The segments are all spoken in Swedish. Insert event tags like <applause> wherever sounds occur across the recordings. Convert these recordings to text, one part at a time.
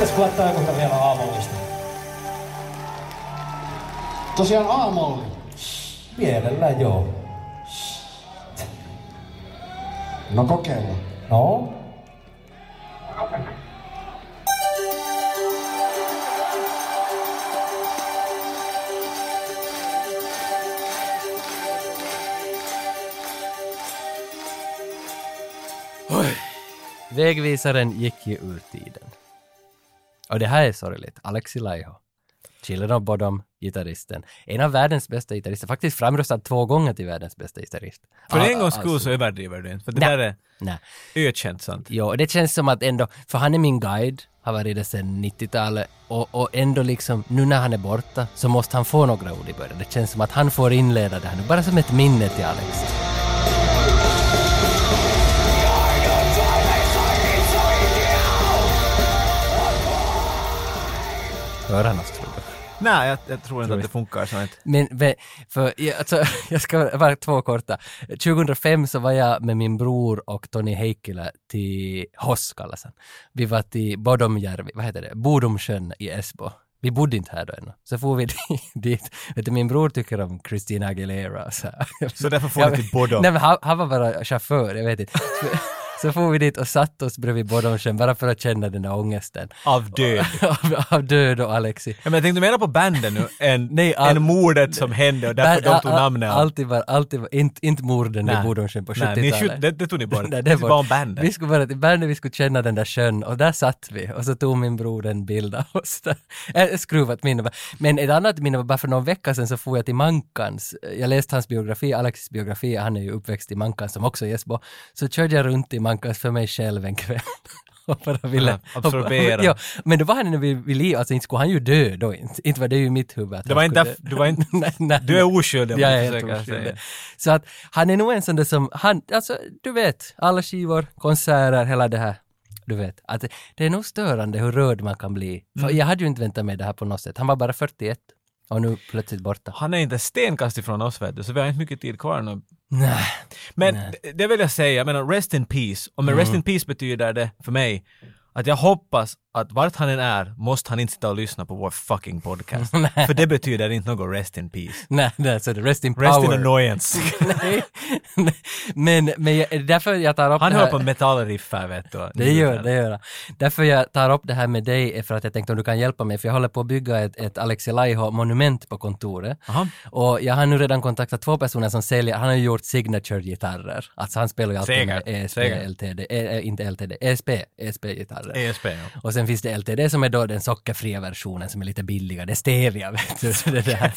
Pitäisikö laittaa joku vielä aamullista? Tosiaan A-molli. Mielellään joo. No kokeilla. No? Vägvisaren gick ju ur tiden. Och det här är sorgligt. Alexi Laiho. Children of Bodom, gitarristen. En av världens bästa gitarrister. Faktiskt framröstad två gånger till världens bästa gitarrist. För Ah, en gångs skull alltså. så överdriver du inte. För det där är ökänt sant. Jo, det känns som att ändå, för han är min guide, har varit det sedan 90-talet och, och ändå liksom, nu när han är borta så måste han få några ord i början. Det känns som att han får inleda det här nu, bara som ett minne till Alex. Tror du? Nej, jag, jag tror inte att det funkar så inte. Men, för, alltså, <laughs> jag ska bara två korta. 2005 så var jag med min bror och Tony Heikkilä till Hoss kallas han. Vi var till Bodomjärvi, vad heter det, Bodomsjön i Esbo. Vi bodde inte här då ännu. Så får vi <laughs> dit. Vet du, min bror tycker om Christina Aguilera. Så. Så därför får du till Bodom. Nej men han, han var bara chaufför, jag vet inte. <laughs> Så, får vi dit och satt oss bredvid Bodomsjön bara för att känna den där ångesten. Av död. <laughs> av, av död och Alexi. Ja, men jag tänkte mera på bandet nu än, Nej, all- än mordet som hände och därför Band- de tog namnet. Alltid var, alltid var, inte, inte morden Nej. i Bodensjön på Nej, ni 70-talet. skjut- det, det tog ni bort. <laughs> Nej, det det var bandet. Vi skulle bara till bandet, vi skulle känna den där sjön och där satt vi och så tog min bror en bild av oss där. <laughs> Skruvat minne. Men ett annat minne var bara för någon vecka sedan så får jag till Mankans. Jag läste hans biografi, Alexis biografi, han är ju uppväxt i Mankans som också är Esbo. Så körde jag runt i Mankans för mig själv en kväll. <laughs> Och bara ville... Absorbera. ja, men då var han ännu vid, vid liv, alltså inte skulle han ju dö då inte. Inte var det ju mitt huvud Det var inte dö. du var inte- nej, nej, Du är oskyldig jag du är helt oskyldig. Så att han är nog en sån där som, han, alltså du vet, alla skivor, konserter, hela det här. Du vet, att det är nog störande hur rörd man kan bli. Mm. jag hade ju inte väntat mig det här på något sätt. Han var bara 41 och nu plötsligt borta. Han är inte stenkast ifrån oss vet du, så vi har inte mycket tid kvar nu. Nej. Men det- det vill jag säga, jag menar rest in peace. Och med Mm. rest in peace betyder det för mig att jag hoppas att vart han än är måste han inte sitta och lyssna på vår fucking podcast. <laughs> för det betyder inte något rest in peace. Nej, det rest in Rest in power. annoyance. <laughs> nej. Men, men jag, därför jag tar upp Han hör på metallriff här vet du. Det gör det, gör. Därför jag tar upp det här med dig är för att jag tänkte om du kan hjälpa mig, för jag håller på att bygga ett, ett Alexi Laiho-monument på kontoret. Aha. Och jag har nu redan kontaktat två personer som säljer, han har ju gjort signature-gitarrer. Alltså han spelar ju alltid Säkert, med ESP, säkert. LTD, eh, inte LTD, ESP, ESP-gitarrer. ESP ja. Och sen finns det LTD som är då den sockerfria versionen som är lite billigare. Det är stevia vet du. Så det där.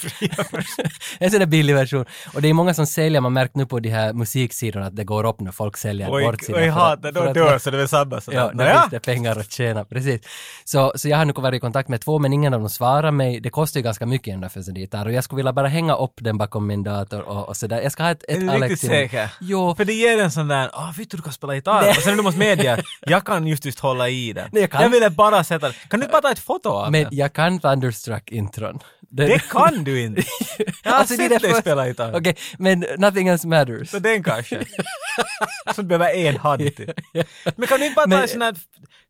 <laughs> en sån där billig version. Och det är många som säljer, man märkt nu på de här musiksidorna att det går upp när folk säljer Oj, bort sina. oj hatar, då dör så det är samma sådär. Ja, då Nåja. finns det pengar att tjäna, precis. Så, så jag har nu varit i kontakt med två, men ingen av dem svarar mig. Det kostar ju ganska mycket ändå för en sån gitarr och jag skulle vilja bara hänga upp den bakom min dator och, och sådär. Jag ska ha ett, ett Är du Alex riktigt säker? Jo, För det ger en sån där, åh vet du du kan spela gitarr. Och sen du måste medge, jag kan just just hålla i den. Nej, jag kan. ville bara sätta Kan du bara ta ett foto av men den? jag kan Thunderstruck-intron. Den- Det kan du inte! <laughs> Jag har Alltså, sett dig för- spela gitarr. Okej, men nothing else matters. Så den kanske. <laughs> Så du behöver en hand till. Men kan du inte bara ta Men- en sån här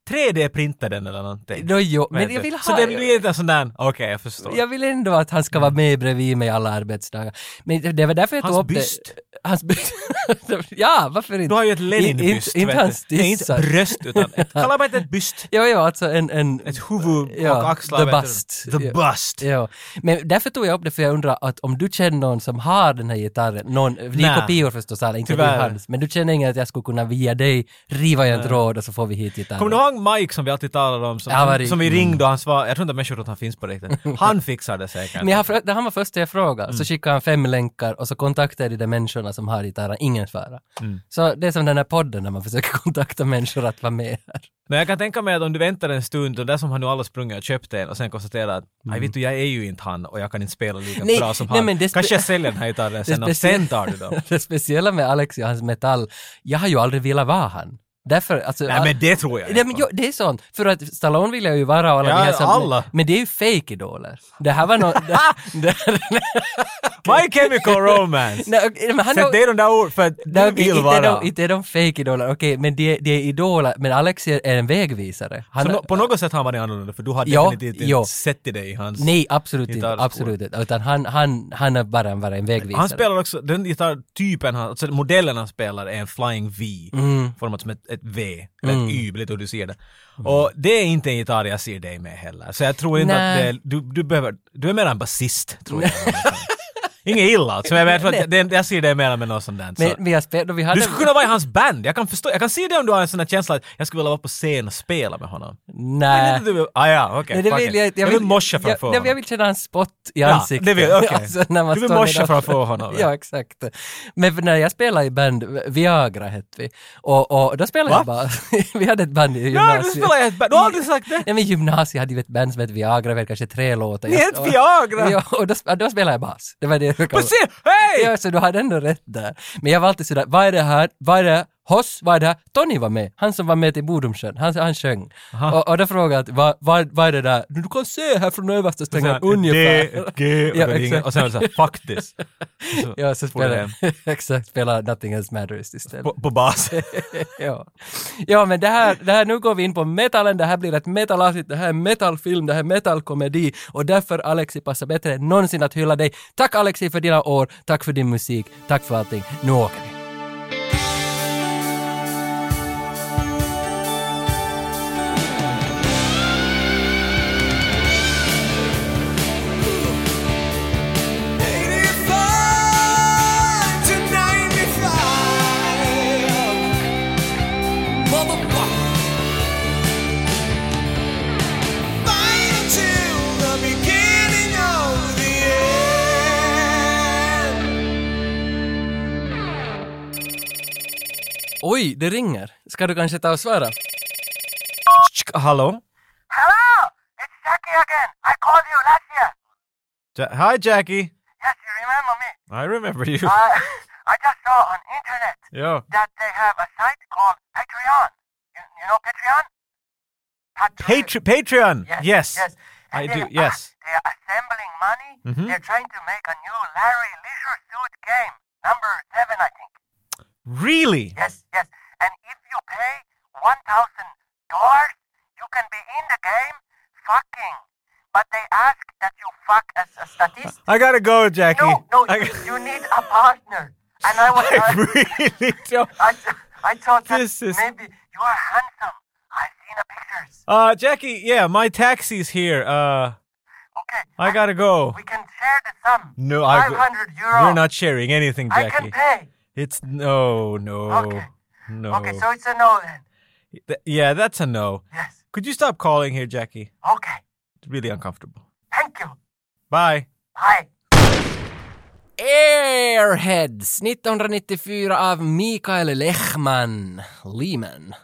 3D-printa den eller någonting? Då, jo, men jag vill Så ha... det blir inte en sån där, okej jag förstår. Jag vill ändå att han ska vara med bredvid mig alla arbetsdagar. Men det- var därför jag Hans tog upp byst. det. Hans byst. <laughs> ja, varför inte? Du har ju ett Lenin-byst. Inte, hans Nej, inte bröst utan, ett, <laughs> kalla bara inte ett byst. Jo, jo, alltså en... en Ett huvud Ja, och axlar. the bust. The Ja. bust. Ja, men därför tog jag upp det för jag undrar att om du känner någon som har den här gitarren, någon, det är kopior förstås alla, inte Tyvärr. hans, men du känner ingen att jag skulle kunna via dig riva i en tråd och så får vi hit gitarren. Ihåg Mike som vi alltid talar om? Som, Ja, var det- som vi mm. ringde och han svarade, jag tror inte människor att han finns på riktigt. <laughs> Han fixar det säkert. Men jag har, frö- han var först jag frågade, Mm. så skickade han fem länkar och så kontaktade de där människorna som har gitarren, ingen svarade. Mm. Så det är som den här podden när man försöker <laughs> kontakta människor att vara med här. Men jag kan tänka mig att om du väntar en stund och där som han nu alla sprungit och köpt en och sen konstaterar att nej vet du jag är ju inte han och jag kan inte spela lika Mm. Nej, bra som nej, han. men det spe- Kanske jag säljer den här gitarren <laughs> sen och sen tar du dem. det speciella med Alex och hans metall, jag har ju aldrig velat vara han. Därför, alltså... Nej men det tror jag inte på. det är sånt. För att Stallone vill jag ju vara och alla Ja, de här som, alla. Men det är ju fake-idoler. Det här var något... <laughs> det, det, <laughs> My Chemical Romance! nej, men han Sätt det de där orden för att du vill vara. de, inte är de fake-idoler, okej, men de, de är idoler, men Alex är en vägvisare. Han, Så no, på något sätt har man det annorlunda för du har Ja, definitivt inte ja. sett i dig i hans... Nej, absolut inte, absolut inte. Utan han, han, han är bara, bara en vägvisare. Han spelar också, den gitarrtypen, han, alltså modellen han spelar är en Flying V, Mm. format som ett, ett V, eller ett Y, lite hur du ser det. Och det är inte en gitarr jag ser dig med heller. Så jag tror inte Nej. att det, du, du behöver, du är mer en basist, tror jag. <laughs> Inget illa alltså, men jag, vet, att det, jag ser dig mer med något sånt där. Så. Men vi har spelat, vi hade... Du skulle kunna vara i hans band, jag kan förstå, jag kan se det om du har en sån här känsla att jag skulle vilja vara på scen och spela med honom. Nej. Men du, ah, ja, okej. Det vill it. jag, jag vill morsa för få jag, jag, honom. jag vill känna en spott i Ja, ansiktet. det vill- okej. <laughs> Alltså, Du vill morsa med för att dem. få honom, ja. ja, exakt. Men när jag spelade i band, Viagra hette vi, och, och då spelade Va? jag bara... <laughs> vi hade ett band i Ja, gymnasiet. du spelar i ett band, du har aldrig sagt det! Nej men gymnasiet hade ju ett band som hette Viagra, vi hade kanske tre låtar. Ni Jag- hette Viagra? Ja, och då, då spelade jag bas. Det var det <laughs> Precis! Hej! Ja, så du hade ändå rätt där. Men jag var alltid sådär, vad är det här? Vad är det? Hoss, vad är det här? Tony var med, han som var med till Bodomsjön, han, han sjöng. Och, och då frågade jag, vad, vad, vad är det där? Du kan se här från översta strängen, ungefär. D, G, och, Ja, så exakt. och sen var såhär, faktiskt. <laughs> Så Ja, så spelar <laughs> exakt, spelar Nothing Else Matters istället. På, på bas. <laughs> ja. ja, men det här, det här, nu går vi in på metallen, det här blir ett metalavsnitt, det här är metalfilm, det här är metalkomedi och därför Alexi passar bättre än någonsin att hylla dig. Tack Alexi för dina år, tack för din musik, tack för allting. Nu åker vi. Oj, det ringer. Ska du kanske ta och svara? Hallå? Hello, it's Jackie again. I called you last year. Ja- Hi Jackie! Yes, you remember me. I remember you. Uh, I just saw on internet Ja. that they have a site called Patreon. You, you know Patreon? Patre- Patre- Patreon! Yes. Yes! Yes. I do, they- yes. uh, they're assembling money. Mhm. They're trying to make a new Larry Leisure Suit game, number seven, I think. Really? Yes, yes. And if you pay one thousand dollars, you can be in the game fucking. But they ask that you fuck as a statist. I gotta go Jackie. No, no, I, you, you need a partner. And I was, <laughs> I I, really <laughs> don't. I, I thought that This is- maybe you are handsome. I've seen the pictures. Uh, Jackie, yeah, my taxi's here. Uh, Okay. I gotta go. We can share the sum. No, I- 500 euro. We're not sharing anything, Jackie. I can pay. It's no, no, Okay. no. Okay, so it's a no then. Th- yeah, that's a no. Yes. Could you stop calling here, Jackie? Okay. It's really uncomfortable. Thank you. Bye. Bye. Airheads 1994 av Mikael Lechman. Lehman.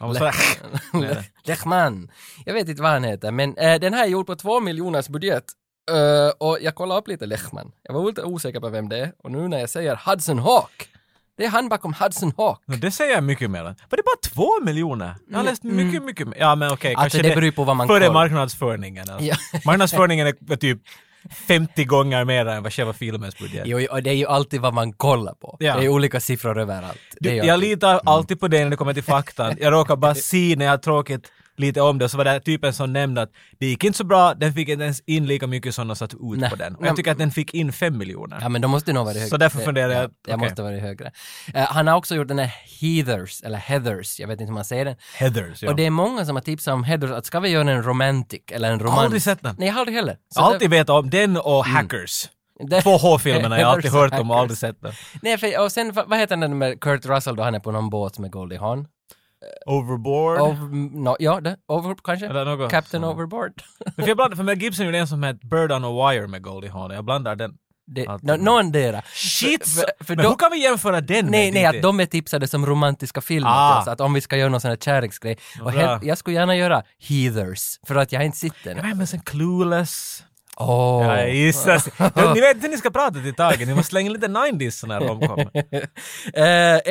Lechman. Jag vet inte vad han heter, men eh, den här är gjord på två miljoners budget. Eh, och jag kollade upp lite Lechman. Jag var lite osäker på vem det är. Och nu när jag säger Hudson Hawk. Det är han bakom Hudson Hawk. No, det säger jag mycket mer. Var det bara två miljoner? Jag har läst mycket, mycket mer. Ja, men okej. Mm. Alltså, kanske det beror på vad man Före marknadsföringen. Alltså. Ja. <laughs> Marknadsföringen är typ 50 gånger mer än vad själva filmens budget. Jo, och det är ju alltid vad man kollar på. Ja. Det är olika siffror överallt. Du, jag alltid- litar alltid på det när det kommer till faktan. Jag råkar bara <laughs> se när jag har tråkigt lite om det, så var det typen som nämnde att det gick inte så bra, den fick inte ens in lika mycket som de satt ut Nej. på den. Och jag tycker att den fick in fem miljoner. Ja men då måste det nog vara högre. Så därför funderar jag- Ja, det okej. måste vara högre. Eh, han har också gjort den här Heathers, eller Heathers, jag vet inte hur man säger den. Heathers, ja. Och det är många som har tipsat om Heathers, att ska vi göra en romantic eller en romans? aldrig sett den. Nej, jag har aldrig heller. Så Jag har alltid vetat om den och Mm. Hackers. <laughs> det- Två H-filmerna jag har alltid hört om och aldrig sett dem. Nej, för, och sen vad heter den med Kurt Russell då han är på någon båt med Goldie Hawn? Overboard? Over, no, ja, det, over kanske? Eller något Captain sånt. Overboard. <laughs> för jag blandar, för Mel Gibson gjorde en som hette Bird on a Wire med Goldie Hawn. Jag blandar den. Det, no. Shit! För, för men då- hur kan vi jämföra den Nej, med nej, Tintin? att de är tipsade som romantiska filmer. Ah. Alltså, att om vi ska göra någon sån här kärleksgrej. Och helt, jag skulle gärna göra Heathers, för att jag inte sett den. Ja, men sen Clueless. Åh. Jag gissar. Ni vet inte hur ni ska prata till Tage, ni måste slänga lite 90s sån här romcom. Eh,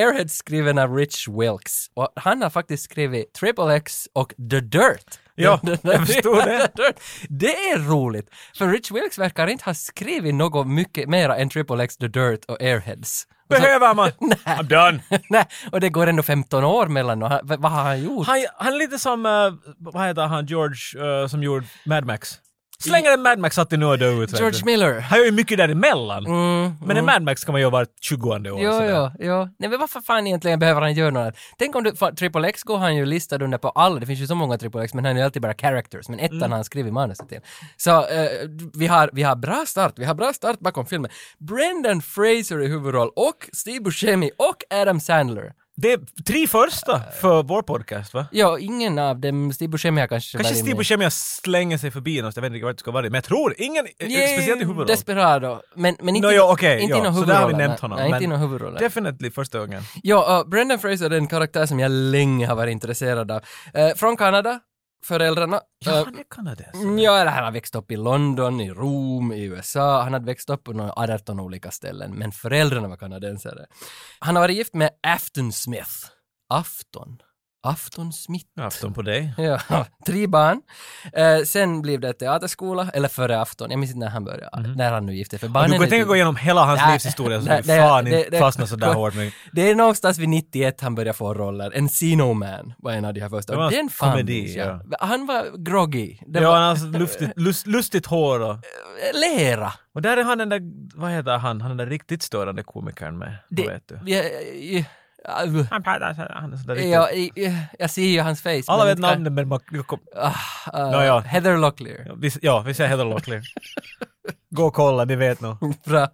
Airhead skriven av Rich Wilkes och han har faktiskt skrivit Triple X och The Dirt. Ja, <laughs> jag förstod det. <laughs> Det är roligt, för Rich Wilkes verkar inte ha skrivit något mycket mera än Triple X, The Dirt och Airheads. Behöver <laughs> man? I'm done. Nej, och det går ändå 15 år mellan och han, vad har han gjort? Han, han är lite som, eh, vad heter han, George eh, som gjorde Mad Max. Slänger en Mad Max alltid nu och då ut. George. Miller. Han gör ju mycket däremellan. Mm, Men en Mad Max kan man göra vart 20 år. Jo, sådär. jo, jo. Nej men varför fan egentligen behöver han göra något? Tänk om du, för Triple X går han ju listad under på alla, det finns ju så många Triple X men han är ju alltid bara characters, men ettan Mm. har han skrivit manuset till. Så eh, vi, har, vi har bra start, vi har bra start bakom filmen. Brendan Fraser i huvudroll och Steve Buscemi och Adam Sandler. Det är tre första för vår podcast va? Ja, ingen av dem, Steve Buscemi har kanske Kanske Steve. Buscemi slänger sig förbi någonstans, jag vet inte vart det ska vara det. Men jag tror ingen, Yeah, speciellt i huvudroll. Desperado. Men, men inte, Nå, ja, okej, inte ja. i någon Så där har vi huvudroll. nämnt honom. Nej, inte i någon huvudroll. Definitivt första gången. Ja, uh, Brendan Fraser är en karaktär som jag länge har varit intresserad av. Eh, från Kanada, föräldrarna. Ja, Eh, han är kanadens. Mm, Ja, eller han har växt upp i London, i Rom, i USA. Han hade växt upp på några 18 olika ställen, men föräldrarna var kanadensare. Han har varit gift med Afton Smith. Afton? Afton Smith? Afton på dig. Ja, <laughs> tre barn. Eh, sen blev det teaterskola, eller före afton, jag minns inte när han började, när han nu gifte sig. Du kan tänka gå igenom hela hans Nej, livshistoria så nej, det- fan det- inte fastnar sådär hårt med <laughs> Det är någonstans vid 91 han började få roller. Encino Man var en av de här första. Det var en Den fan komedi, jag. Han var groggy. Det Ja, var han så lustigt, lust, lustigt hår och... lera. Och där är han den där, vad heter han, han den där riktigt störande komikern med. Det, vet du? jag, jag, Han pratar han är sådär riktigt... jag, jag, ser ju hans face. Alla vet namnet men man... Ah, ah, Nå, ja. Heather Locklear. ja, vi, ja, vi säger Heather Locklear. <laughs> Gå och kolla, ni vet nog. Bra.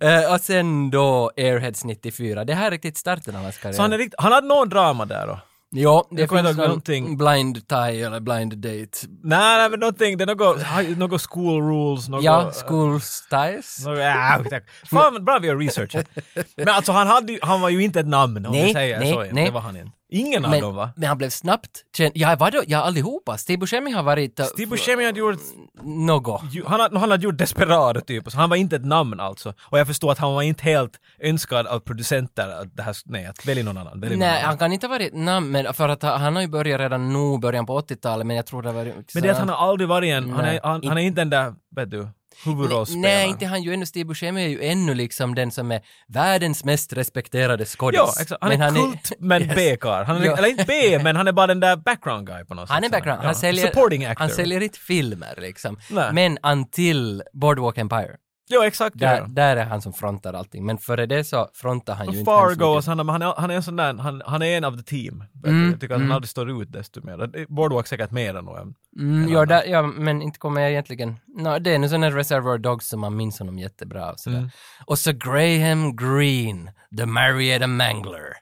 Eh, och sen då Airheads 94. Det här är riktigt starten av hans karriär. Så han är riktigt, han hade någon drama där då. Ja, det Jag finns någonting. blind tie eller blind date. Nej, nej men någonting, det är något, något school rules, något... Ja, school styles. något äh. Fan, bra vi har researchat. <laughs> Men alltså han, hade, han var ju inte ett namn om Nej, vi säger nej, så. nej. Det var han inte. Ingen av Men, dem va? men han blev snabbt känd. Ja, vadå? Ja, allihopa. Steve Buscemi har varit... uh, Steve Buscemi hade gjort Något. Han, har- han hade gjort Desperado typ, så han var inte ett namn alltså. Och jag förstår att han var inte helt önskad av producenter att det här, nej, att välja någon annan. Välja någon Nej, annan. han kan inte ha varit ett namn, men för att han har ju börjat redan nu, början på 80-talet, men jag tror det var... Men det är att han har aldrig varit en, han är, Nej, han, han är inte den där, vet du, huvudrollsspelaren. Nej, inte han ju ännu. Steve Buscemi är ju ännu liksom den som är världens mest respekterade skådis. Ja, exakt. Han är kult men <laughs> Yes. B-karl. Han är, Ja. Eller inte B, <laughs> men han är bara den där background guy på något Han är sätt. background. Ja. Han, säljer, Supporting actor. han säljer inte filmer liksom. Nej. Men until Boardwalk Empire. Ja, exakt. Där, ja. där är han som frontar allting. Men före det så frontar han ju inte Fargo sådana, men han är, han är en sån där, han, han är en av the team. Mm, Jag tycker att han aldrig står ut desto mer. Boardwalk säkert mer än någon. Mm, en ja, där, ja, men inte kommer jag egentligen... No, det är nu sån här Reservoir Dogs som man minns honom jättebra. Och, sådär. Mm. och så Graham Greene, The Marietta Mangler.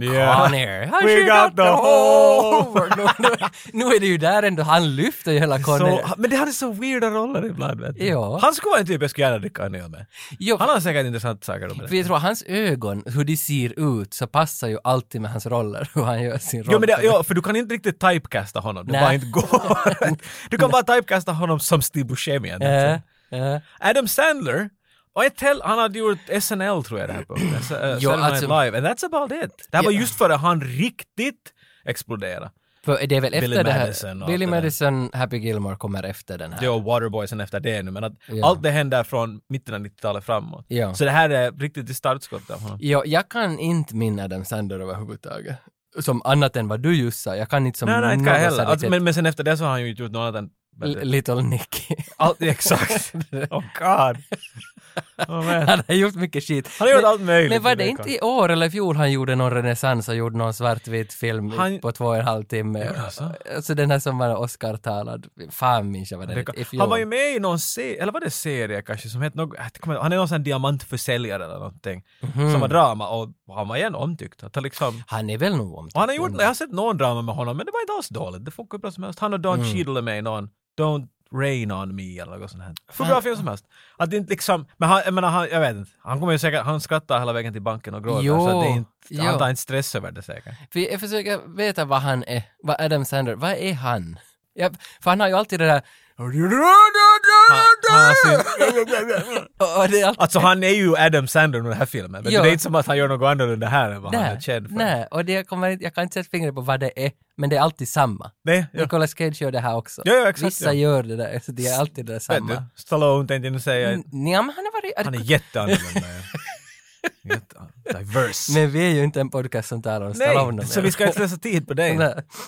Yeah. Con Air. <laughs> How We got the whole- nu, <laughs> nu, nu är det ju där ändå, han lyfter ju hela Con Så, Air. men det hade så weirda roller ibland vet du. Ja. Han skulle vara en typ jag skulle gärna dricka en öl med. Jo, Han har säkert intressanta saker att berätta. för jag tror hans ögon, hur de ser ut, så passar ju alltid med hans roller, <laughs> hur han gör sin roll. Jo men det, ja, för du kan inte riktigt typecasta honom, det Nej. bara inte går. du kan bara typecasta honom som Steve Buscemi. Äh, äh. Adam Sandler, och jag tell, han hade gjort SNL tror jag det här på. Saturday Night alltså- Live, and that's about it. Det här var Ja. just före han riktigt exploderade. För det är väl efter Billy det här... Madison Billy. Madison, Happy Gilmore kommer efter den här. Det och Waterboysen efter det nu, men att Ja. allt det händer från mitten av 90-talet framåt. Ja. Så det här är riktigt i startskottet av honom. Ja, jag kan inte minna Adam Sandler överhuvudtaget. Som annat än vad du just sa. Jag kan inte som nej, nej, inte kan jag heller. Alltså, men, men sen efter det så har han ju inte gjort något annat än... L- Little Nicky. Allt, exakt. <laughs> oh god. <laughs> Han har gjort mycket skit. Han har gjort Men- allt möjligt. Men var det inte i år eller i fjol han gjorde någon renässans och gjorde någon svartvit film Han- på två och en halv timme? Gjorde han så? Alltså den här som var Oscar-talad. Fan minns jag vad den Det hette. Han var ju med i någon serie, eller var det serie kanske, som hette något, inte- han är någon sån diamantförsäljare eller någonting. Mhm. Som var drama och han var igen omtyckt. Att han liksom, Han är väl nog omtyckt. och han har gjort, jag har sett någon drama med honom men det var inte alls dåligt. Det funkar bra som helst. Han och Don Mm. Cheadle är med i någon, Don't Rain on me eller något sånt här. Hur bra film som helst. Att det inte liksom, men han, jag menar han, jag vet inte. Han kommer ju säkert, han skrattar hela vägen till banken och gråter Jo, så att det är inte, jo. han tar inte stress över det säkert. För jag försöker veta vad han är. Vad Adam Sandler, vad är han? Ja, för han har ju alltid det där Alltid alltså han är ju Adam Sandler i den här filmen, men Ja. det är inte som att han gör något annorlunda här än vad han är Nej, känd för. nej, och det jag, kommer, jag kan inte sätta fingret på vad det är, men det är alltid samma. Nej, ja. Nicolas Cage gör det här också. Ja, ja, exakt, Vissa ja. gör det där, så det är alltid det samma. du, Stallone tänkte jag säga. Ja, men han har varit... Han är jätteannorlunda. <laughs> Jätte, diverse. Men vi är ju inte en podcast som talar om Stallone. Nej, så vi ska inte slösa tid på dig.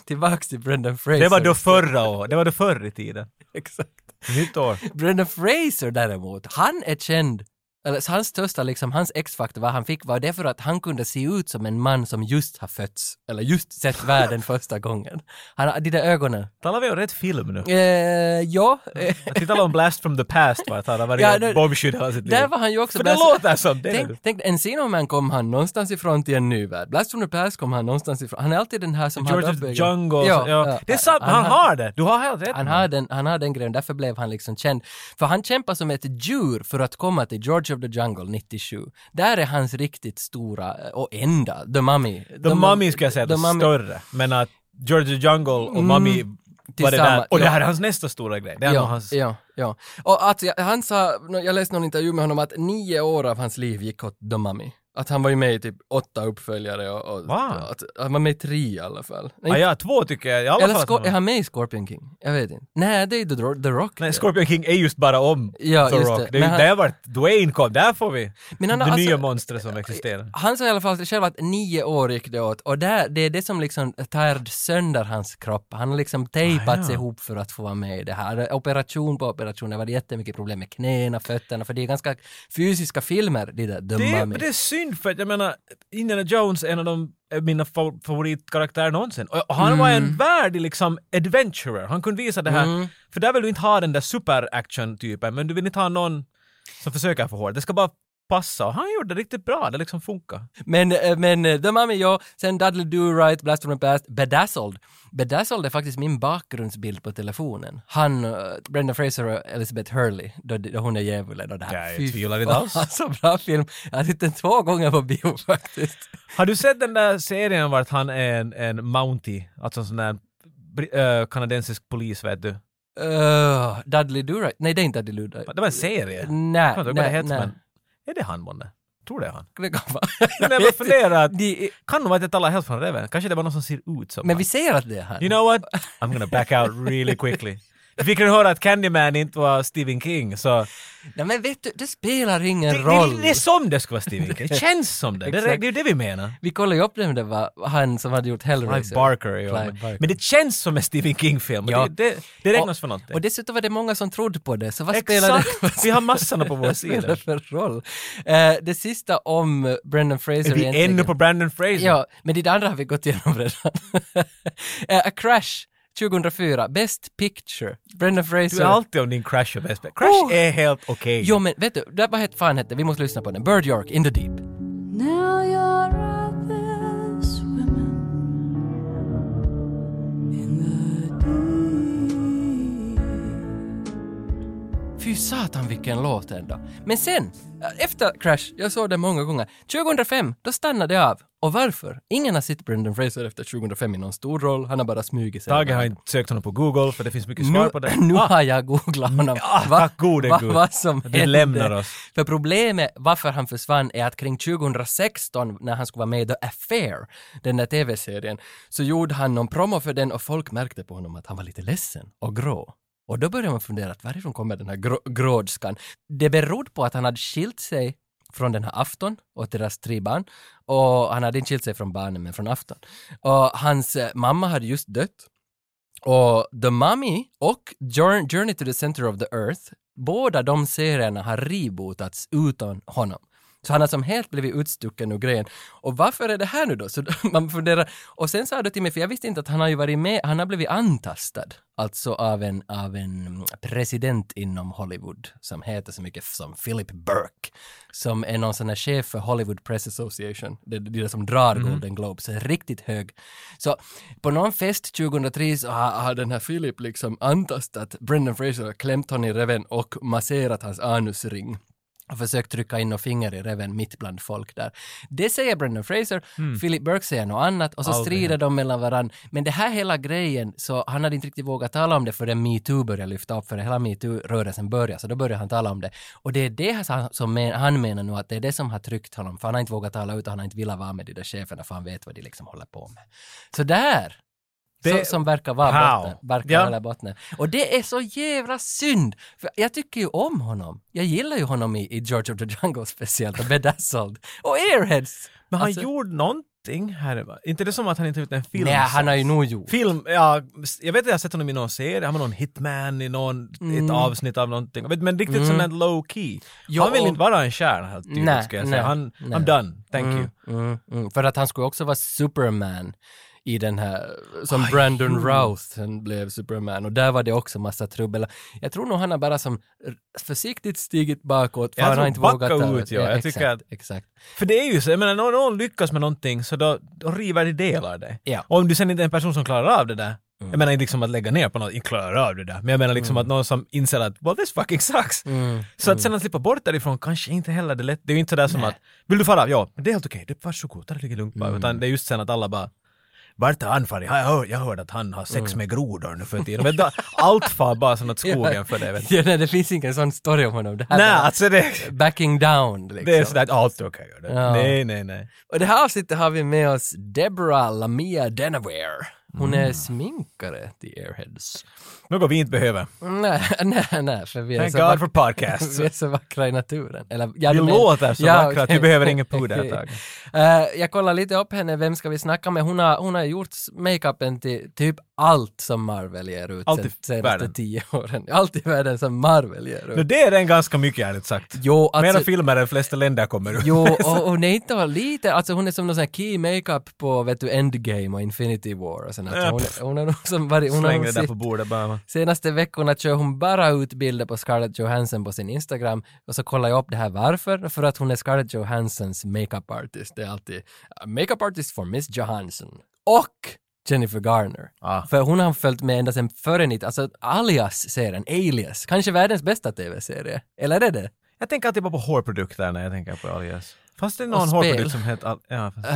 Tillbaks till Brendan Fraser. Det var då förra året, det var då förr i tiden. <laughs> Exakt. Nytt år. Brendan Fraser däremot, han är känd eller så hans största liksom, hans X-faktor, vad han fick var det för att han kunde se ut som en man som just har fötts, eller just sett världen första gången. Han har de där ögonen. Talar vi om rätt film nu? Eh, ja, Jag tittar om Blast from the Past att han har varit Ja, ja, det- bombskydd hela sitt liv. där var han ju också För det låter som det. Tänk, tänk, Encino Man kom han någonstans ifrån till en ny värld. Blast from the Past kom han någonstans ifrån. Han är alltid den här som har George the uppbyggd- Jungle. Ja, Det är sant, han, har det. Du har helt rätt. Han har, den, han har den grejen, därför blev han liksom känd. För han kämpar som ett djur för att komma till George of the Jungle 97. Där är hans riktigt stora, eh, och enda, The Mummy. The Mummy skulle jag säga The är större. Men att George the Jungle och Mummy var det där. Och det här är hans nästa stora grej. Det är Ja, hans... ja, ja. Och att jag, han sa, jag läste någon intervju med honom att nio år av hans liv gick åt The Mummy. Att han var ju med i typ åtta uppföljare och, och Wow. att, han var med i tre i alla fall. Nej, Ah, ja, två tycker jag i alla Eller fall. var- är han med i Scorpion King? Jag vet inte. Nej, det är The, The Rock. Nej, Scorpion King är just bara om Ja, The Rock. det. Det, är ju han- där vart Dwayne kom, där får vi Men han det alltså- nya monstret som existerar. Han sa i alla fall själv att nio år gick det åt och där, det är det som liksom tär sönder hans kropp. Han har liksom tejpat Ah, ja. ihop för att få vara med i det här. Operation på operation, det var jättemycket problem med knäna, fötterna, för det är ganska fysiska filmer, de där The Det Mummy. det är synd för att jag menar, Indiana Jones är en av de är mina fa- favoritkaraktärer någonsin. Och, han var en värdig liksom adventurer. Han kunde visa det här. Mm. För där vill du inte ha den där super-action-typen, men du vill inte ha någon som försöker för hårt. Det ska bara passa. Och han gjorde det riktigt bra, det liksom funkar. Men, eh, men eh, The Mummy, ja, sen Dudley Do Right, Blast from the Past, Bedazzled. Bedazzled är faktiskt min bakgrundsbild på telefonen. Han, uh, Brenda Fraser och Elizabeth Hurley, då, då hon är djävulen och det här. Ja, jag tvivlar inte alls. Så bra film. Jag har sett den två gånger på bio <laughs> faktiskt. Har du sett den där serien vart han är en, en Mountie, alltså en sån där äh, kanadensisk polis vet du? Uh, Dudley Do Right? Nej, det är inte Dudley Do Right. Det var en serie. Nej, nej, nej. Är det han månne? Tror det är han. Det kan vara. <laughs> Jag bara funderar att, <laughs> De- kan nog jag talar helt från reven. Kanske det var någon som ser ut som Men han. vi ser att det är han. You know what? I'm gonna back out really quickly. <laughs> Vi fick redan höra att Candyman inte var Stephen King, så... Nej, men vet du, det spelar ingen Det, roll. det, det är som det skulle vara Stephen King. Det känns som det. Det, Exakt. det är ju det vi menar. Vi kollade ju upp det, det var han som hade gjort Hellraiser. Clive Barker, ja. Clive Men- Barker. Men det känns som en Stephen King-film. och Ja. Det, det, räknas för någonting. Och dessutom var det många som trodde på det, så vad spelar det, Exakt! <laughs> Vi har massorna på vår spelar sida. för roll? Eh, det sista om Brendan Fraser Är vi egentligen- ännu på Brandon Fraser? Ja, men det andra har vi gått igenom redan. <laughs> Eh, A Crash 2004, Best Picture. Brendan Fraser. Du är alltid om din Crash och bäst. Crash Oh. är helt okej. Jo men vet du, det, vad het, fan hette Vi måste lyssna på den. Bird York, In the Deep. Now you're out there. Fy satan vilken låt ändå. Men sen, eh, efter Crash, jag såg den många gånger, 2005, då stannade jag av. Och varför? Ingen har sett Brendan Fraser efter 2005 i någon stor roll, han har bara smugit sig. Tage har inte sökt honom på Google för det finns mycket svar nu, på det. <laughs> nu Ah, har jag googlat honom. Ah, tack gode va, Gud. Vad som Du hände. lämnar oss. För problemet varför han försvann är att kring 2016 när han skulle vara med i The Affair, den där tv-serien, så gjorde han någon promo för den och folk märkte på honom att han var lite ledsen och grå. Och då började man fundera, att varifrån kommer den här grå, grådskan? Det berodde på att han hade skilt sig från den här afton och deras tre barn. Och han hade inte skilt sig från barnen, men från afton. Och hans eh, mamma hade just dött. Och The Mummy och Journey to the Center of the Earth, båda de serierna har rebootats utan honom. Så han har som helt blivit utstucken ur grejen. Och varför är det här nu då? Så <laughs> man funderar. Och sen sa du till mig, för jag visste inte att han har ju varit med, han har blivit antastad. Alltså av en, av en president inom Hollywood som heter så mycket som Philip Burke. Som är någon sån här chef för Hollywood Press Association. Det, det är det som drar Golden Globes, riktigt hög. Så på någon fest 2003 så har, har den här Philip liksom antastat Brendan Fraser, klämt honom i reven och masserat hans anusring. Och försökt trycka in och finger i reven mitt bland folk där. Det säger Brendan Fraser, Philip Burke säger något annat och så Aldrig strider de mellan varandra. Men det här hela grejen, så han hade inte riktigt vågat tala om det förrän metoo började lyfta upp, för hela metoo-rörelsen började, så då började han tala om det. Och det är det som- som men, han menar nu att det är det som har tryckt honom, för han har inte vågat tala ut och han har inte velat vara med de där cheferna för han vet vad de liksom håller på med. Så där! Det- så, som verkar vara botten. Verkar Ja. vara botten. Och det är så jävla synd! För jag tycker ju om honom. Jag gillar ju honom i, i George of the Jungle speciellt, och Bedazzled. Och Airheads! Men han Alltså- gjorde någonting här. va? Inte det som att han inte gjort en film? Nej, han har ju nog gjort. Film, ja, jag vet att jag har sett honom i någon serie, han var någon hitman i någon, ett avsnitt av någonting. Men riktigt sån där low key. Mm. Jo, han vill och- inte vara en stjärna helt tydligt Nej, ska jag nej, säga. Han, nej. I'm done, thank you. Mm, mm, mm. För att han skulle också vara Superman i den här, som Brandon Routh sen blev Superman och där var det också massa trubbel. Jag tror nog han har bara som försiktigt stigit bakåt för Jag han har inte vågat ta ut, ja. Jag exakt, att- exakt. För det är ju så, jag menar när någon lyckas med någonting så då, då river de delar det. Ja. Och om du sen inte är en person som klarar av det där, jag menar inte liksom att lägga ner på något, inte klarar av det där, men jag menar liksom att någon som inser att well this fucking sucks. Så att sen att slippa bort därifrån kanske inte heller det lätt. Det är ju inte sådär som att, vill du fara? Ja, men det är helt okej, det varsågod, ta det lite lugnt bara. Utan det är just sen att alla bara vart har han farit? Jag hörde, jag hörde att han har sex med grodor nu för tiden. Men då, allt far bara som åt <laughs> skogen för det. Ja, nej, det finns ingen sån story om honom. Det här Nej, alltså det, backing down liksom. det är sådär att allt är okej. det. Ja. Nej, nej, nej. Och det här avsnittet har vi med oss Deborah Lamia Denaware. Hon är sminkare till Airheads. Något vi inte behöver. Nej, <laughs> nej, nej, för vi är Thank så God for podcasts. <laughs> vi är så vackra i naturen. Eller, ja, Vi men- låter så vackra att vi behöver ingen puder Okej. ett tag. Eh, jag kollar lite upp henne, vem ska vi snacka med? Hon har, hon har gjort makeupen till typ allt som Marvel ger ut Allt sen senaste världen. tio åren. <laughs> Allt i världen som Marvel ger ut. det är den ganska mycket ärligt sagt. Jo, Mera alltså, filmer än de flesta länder kommer ut. Jo, och hon är inte lite, alltså hon är som någon sån här key makeup på, vet du, Endgame och Infinity War sånt. Ja, Hon, hon nog som varit, hon Släng det där på bordet bara. Senaste veckorna kör hon bara ut bilder på Scarlett Johansson på sin Instagram och så kollar jag upp det här varför. För att hon är Scarlett Johanssons makeup artist. Det är alltid uh, makeup artist for Miss Johansson. Och Jennifer Garner. Ah. För hon har följt med ända sedan före 90, alltså Alias-serien, Alias, kanske världens bästa tv-serie. Eller är det? Jag tänker alltid bara på hårprodukter när jag tänker på Alias. Fast det någon hårprodukt som heter... Al- Ja, fast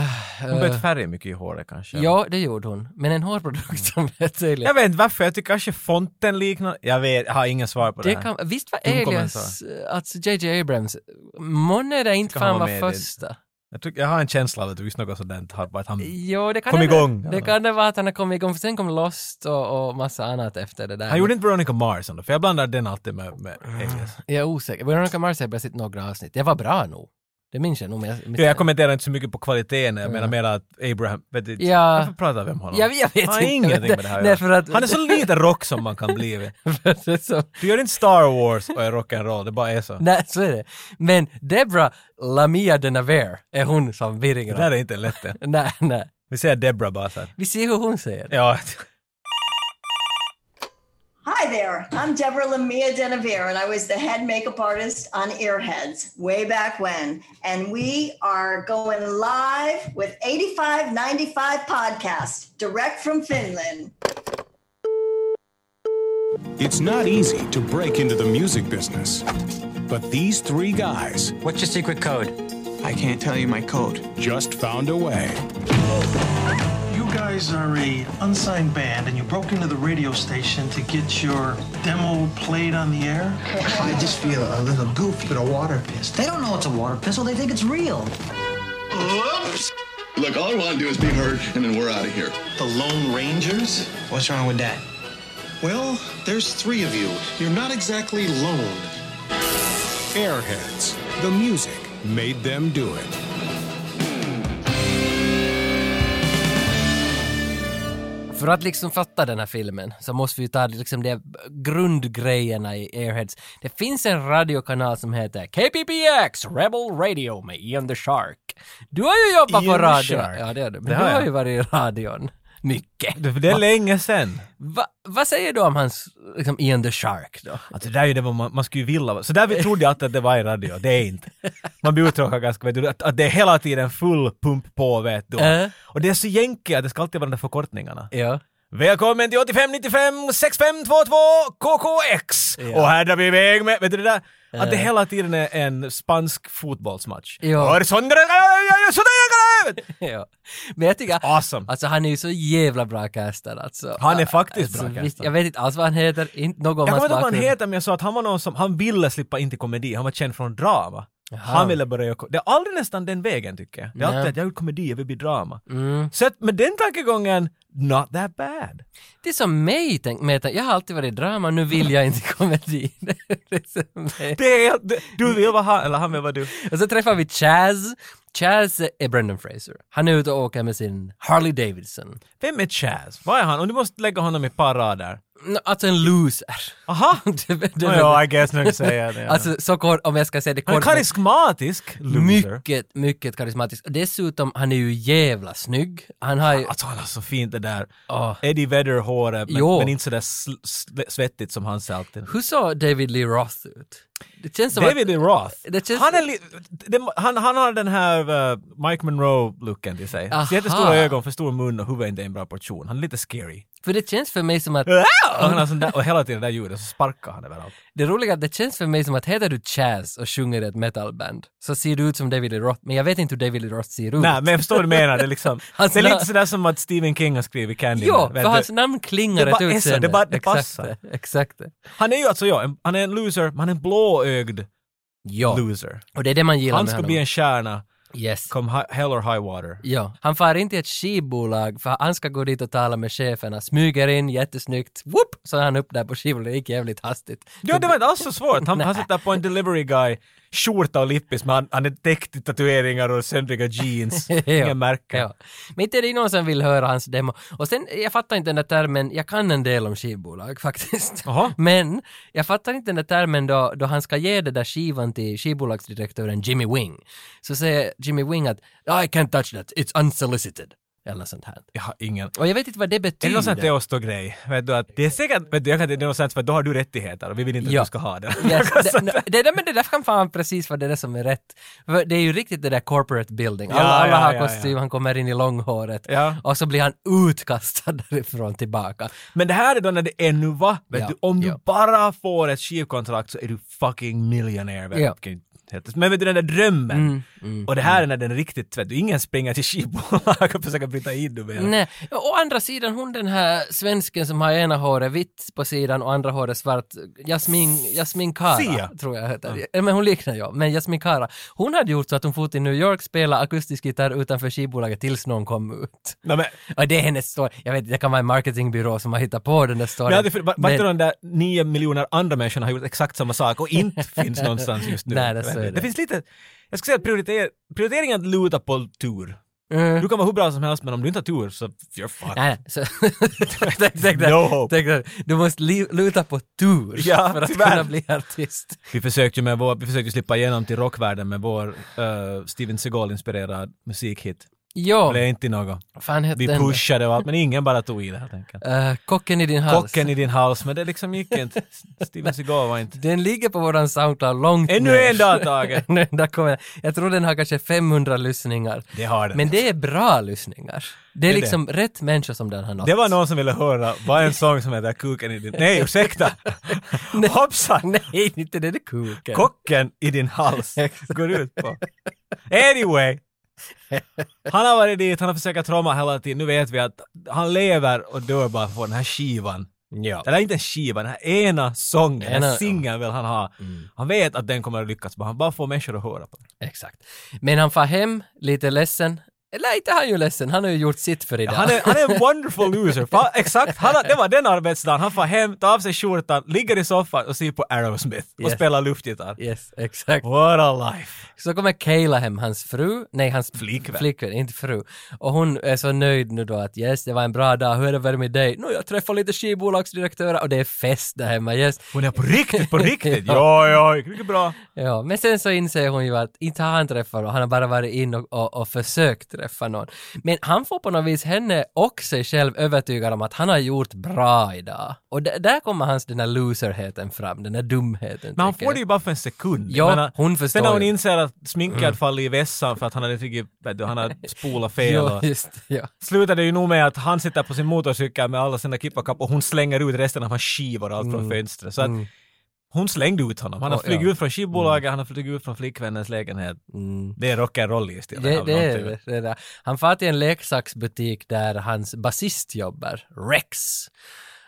hon bytte färg mycket i håret kanske. Ja, det gjorde hon. Men en hårprodukt som heter Alias. Jag vet inte varför, jag tycker kanske fonten liknar... Jag vet, jag har ingen svar på det, Det här. kan, visst var Alias, alltså JJ Abrams, månne det inte fan var det? första? Jag, tycker, jag har en känsla av att visst något sådant har varit han... Jo, det kan Kom det, igång. Det kan det vara att han har kommit igång, för sen kom Lost och, och massa annat efter det där. Han gjorde inte Veronica Mars ändå, för jag blandar den alltid med, med Alias. Jag är osäker. Veronica Mars har jag bara sett några avsnitt. Det var bra nog. Det minns jag nog. Men jag, Ja, jag kommenterar inte så mycket på kvaliteten, jag menar mer att Abraham... Vet du, Ja. Varför pratar vi om honom? jag, jag vet Han har inte. ingenting med det här Nej, för att... Han är så lite rock som man kan bli. <laughs> för det är så, Du gör inte Star Wars och är rock'n'roll, det bara är så. nej, så är det. Men Deborah Lamia Denavere är hon som Det virringen. där är inte lätt det. <laughs> Nej, nej. Vi säger Debra bara så här. Vi ser hur hon säger. Ja, Hi there, I'm Deborah Lamia Denevere, and I was the head makeup artist on Earheads way back when. And we are going live with 8595 Podcast, direct from Finland. It's not easy to break into the music business. But these three guys What's your secret code? I can't tell you my code. just found a way. You guys are a unsigned band, and you broke into the radio station to get your demo played on the air. <laughs> I just feel a little goofy with a water pistol. They don't know it's a water pistol. They think it's real. Oops! Look, all I want to do is be heard, and then we're out of here. The Lone Rangers? What's wrong with that? Well, there's three of you. You're not exactly lone. Airheads. The music made them do it. För att liksom fatta den här filmen så måste vi ta liksom de grundgrejerna i Airheads. Det finns en radiokanal som heter KPPX Rebel Radio med Ian the Shark. Du har ju jobbat Ian på radio. Ja, det har du. Men Det du har har jag. ju varit i radion. Mycket. det, det är länge sen. Va, vad säger du om hans, liksom Ian the Shark då? Alltså det där är ju det man, man skulle ju vilja. Så där trodde jag alltid att det var i radio, det är inte. Man blir uttråkad ganska, vet du, att, att det är hela tiden full pump på vet du. Äh. Och det är så jänkiga, det ska alltid vara de där förkortningarna. Ja. Välkommen till 8595 6522 KKX! Och här drar vi iväg med, vet du det där? Att det hela tiden är en spansk fotbollsmatch. Ja. Horizonte- <laughs> ja. Men jag tycker, Awesome. alltså han är ju så jävla bra castad alltså. Han är faktiskt bra visst, castad. Jag vet inte alls vad han heter, inte någon Jag kommer inte ihåg vad han heter men jag sa att han var någon som, han ville slippa in till komedi, han var känd från drama. Han ville börja göra Det är aldrig nästan den vägen tycker jag. Det är alltid att jag gjort komedi, jag vill bli drama. Mm. Så att med den tankegången, not that bad. Det är som mig, tänk, men jag har alltid varit drama, nu vill jag inte <laughs> komedi. det är som mig. Det är, det, du vill vara han, eller han vill vara du. Och så träffar vi Chaz. Chaz är Brendan Fraser. Han är ute och åker med sin Harley Davidson. Vem är Chaz? Vad är han? Och du måste lägga honom i ett par rader. Alltså en loser. Aha! det, det, Oh, ja, I guess när du säger det. ja. Alltså så kort, om jag ska säga det han kort. karismatisk loser. Mycket, mycket karismatisk. Dessutom, han är ju jävla snygg. Han har ju... Alltså han har så fint det där Åh. Eddie Vedder-håret men, men inte sådär sl- sl- svettigt som hans alltid. Hur såg David Lee Roth ut? Det känns som David att... Lee Roth. Känns- han, är li- det, han, han har den här uh, Mike Monroe-looken till sig. Aha. Jättestora ögon, för stor mun och huvudet är inte en bra portion. Han är lite scary. För det känns för mig som att... och, han har sån där, och hela tiden det där ljudet så sparkar han överallt. Det roliga är att det känns för mig som att heter du Chaz och sjunger i ett metalband så ser du ut som David Lee Roth, men jag vet inte hur David Lee Roth ser ut. Nej, men jag förstår vad du menar. Det är, liksom, Hans <laughs> det är lite sådär som att Stephen King har skrivit Candy. Jo, för hans namn klingar Det ett utseende. det bara- det passar. Exakt. Han är ju alltså, ja, han är en loser, men han är en blåögd Ja. loser. Och det är det man gillar Han med ska honom. bli en stjärna, Yes. come hi- hell or high water. Ja, han far inte till ett skivbolag för han ska gå dit och tala med cheferna, smyger in jättesnyggt, whoop, så är han upp där på skivbolaget, det gick jävligt hastigt. Ja, det var inte alls så svårt. Han, han sitter på en delivery guy, skjorta och lippis, men han, han är täckt i tatueringar och söndriga jeans. <laughs> Inga märken. Ja. Men inte är det någon som vill höra hans demo. Och sen, jag fattar inte den där termen, jag kan en del om skivbolag <laughs> faktiskt. Jaha. Men jag fattar inte den där termen då, då han ska ge det där skivan till skivbolagsdirektören Jimmy Wing. Så säger Jimmy Wing att I can't touch that, it's unsolicited. Eller något sånt här. Jag har ingen... Och jag vet inte vad det Är det betyder. någon sån här Teosto-grej? Vet du att det är säkert, vet du, jag kan inte, det är något sånt för då har du rättigheter och vi vill inte att Ja. du ska ha det. <laughs> Yes, det, det, det, men det där kan fan precis vara det där som är rätt. För det är ju riktigt det där corporate building. Alla, Ja, alla har ja, kostym, han kommer in i långhåret och så blir han utkastad <laughs> därifrån tillbaka. Men det här är då när det ännu var, vet du, om du bara får ett skivkontrakt så är du fucking miljonär. du. Ja. Kan Men vet du den där drömmen? Mm, mm, och det här är när den är riktigt, du, ingen springer till skivbolag och försöker bryta in menar. Nej, å andra sidan hon den här svensken som har ena håret vitt på sidan och andra håret svart, Jasmin, Jasmin Kara Sia. tror jag heter. Ja. Men hon liknar jag, men Jasmin Kara, hon hade gjort så att hon for till New York, spela akustisk gitarr utanför skivbolaget tills någon kom ut. Nej, men, Och det är hennes story. Jag vet det kan vara en marketingbyrå som har hittat på den där storyn. men Men- de där nio miljoner andra människorna har gjort exakt samma sak och inte <laughs> finns någonstans just nu? Nej, det- så är det. det. finns lite, jag skulle säga att prioriter, prioriteringen att luta på tur. Mm. Du kan vara hur bra som helst men om du inte har tur så you're fucked. Nej, nej. Så, tänk, tänk, där, No hope. tänk där, du måste li, luta på tur Ja, för att tyvärr. kunna bli artist. Vi försökte ju med vår, vi försökte slippa igenom till rockvärlden med vår uh, Steven Seagal-inspirerad musikhit. Det är inte något. fan hette Vi pushade och allt men ingen bara tog i det helt enkelt. Uh, kocken i din hals. Kocken i din hals men det liksom gick inte. Steven Seagal var inte... Den ligger på våran Soundcloud långt Ännu ner. en dag Tage! <laughs> Ännu en dag kommer, jag tror den har kanske 500 lyssningar. Det har den. Men det är bra lyssningar. Det är Det är liksom rätt människa som den har nått. Det var någon som ville höra, vad är en sång som heter Kuken i din... Nej, ursäkta! <laughs> Hoppsan! <laughs> Nej, inte det, det är kuken. Kocken i din hals går ut på. Anyway! <laughs> Han har varit dit, han har försökt tromma hela tiden. Nu vet vi att han lever och dör bara för den här skivan. Ja. Eller inte en skiva, den här ena sången, den Ena- här singeln vill han ha. Han vet att den kommer att lyckas, men han bara får människor att höra på den. Exakt. Men han far hem lite ledsen. Eller inte han ju ledsen, han har ju gjort sitt för idag. Han är, han är en wonderful loser. Fa, exakt, han, det var den arbetsdagen. Han får hem, tar av sig skjortan, ligger i soffan och ser på Aerosmith och Yes. spelar luftgitarr. Yes, exakt. What a life! Så kommer Kayla hem, hans fru, nej hans Flickvän. flickvän, inte fru. Och hon är så nöjd nu då att yes, det var en bra dag, hur är det med dig? Nu jag träffar lite skivbolagsdirektörer och det är fest där hemma, yes. Hon är på riktigt, på <laughs> riktigt! Ja. ja, mycket bra. Ja, men sen så inser hon ju att inte har han träffat någon, han har bara varit in och, och, och försökt träffa någon. Men han får på något vis henne och sig själv övertygad om att han har gjort bra idag. Och där kommer hans den här loserheten fram, den här dumheten. Men han får det ju bara för en sekund. Ja, menar, hon förstår Sen när hon inser att sminket Mm. faller i vässan för att han hade du, han hade spolat fel <laughs> Ja, och just ja. slutar det ju nog med att han sitter på sin motorcykel med alla sina kippakapp och hon slänger ut resten av hans skivor allt från Mm. fönstret. Så att hon slängde ut honom. Han har Oh, flugit ja. ut från skivbolaget, han har flugit ut från flickvännens lägenhet. Mm. Det är rock'n'roll i stilen. Det, det, är någonting. det, det är det. Han far till en leksaksbutik där hans basist jobbar, Rex.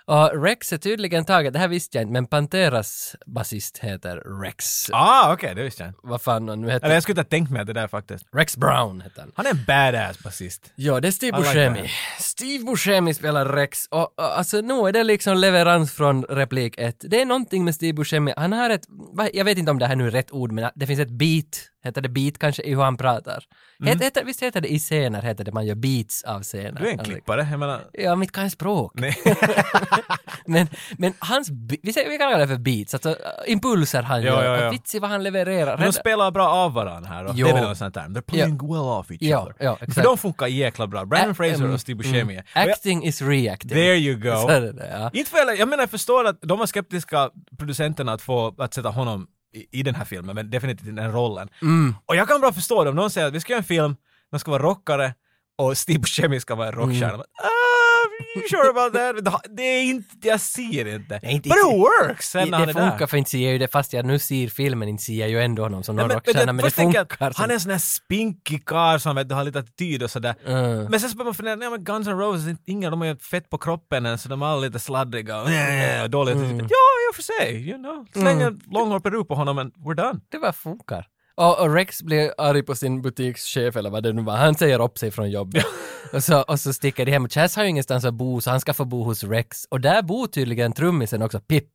Och Rex är tydligen taget, det här visste jag inte, men Panteras basist heter Rex. Ah, okej, det visste jag inte. Vad fan han nu heter. Eller jag skulle inte ha tänkt mig det där faktiskt. Rex Brown heter han. Han är en badass basist. Ja, det är Steve like Buscemi. that. Steve Buscemi spelar Rex och, och alltså nu är det liksom leverans från replik 1. Det är någonting med Steve Buscemi, han har ett, jag vet inte om det här nu är rätt ord, men det finns ett beat, heter det beat kanske i hur han pratar? Mm. Het, heter, visst heter det i scener, heter det man gör beats av scener? Du är en Alltså, klippare, jag menar... Ja, mitt kan språk. Nej. <laughs> men, men hans, vi, säger, vi kan kalla det för beats, alltså uh, impulser han Ja, gör. ja. Och Vitsi vad han levererar. Men de spelar bra av varandra här. Och Jo. det är väl något sånt där. They're playing well off each Ja, other. För exakt. de funkar jäkla bra. Brandon Ä- Fraser mm, och Steve Buscemi. mm. Och jag- Acting is reacting. There you go. Så det, ja. Inte för, jag menar jag förstår att de var skeptiska producenterna att få att sätta honom i, i den här filmen, men definitivt i den rollen. Mm. Och jag kan bra förstå det om någon säger att vi ska göra en film, de ska vara rockare och Steve Buscemi ska vara en rockstjärna. Mm. Ah, you sure about that? Det är inte, jag ser inte. Nej, inte- But it works det är funkar där. för inte ser jag ju det, fast jag nu ser filmen inte ser jag ju ändå honom som någon men, rockstjärna, men, det tänker jag funkar. att Han är en sån här spinkig karl som vet du, har lite attityd och sådär. Mm. Men sen så börjar man fundera, nej men Guns N' Roses, ingen, de har ju fett på kroppen än så de är alla lite sladdriga och äh, dåliga. Mm. Ja, och för sig, you know. Släng en långhårig peruk på honom and we're done. Det bara funkar. Och, och Rex blir arg på sin butikschef eller vad det nu var. Han säger upp sig från jobbet. och, så, och så sticker de hem. Chas har ju ingenstans att bo så han ska få bo hos Rex. Och där bor tydligen trummisen också, Pip.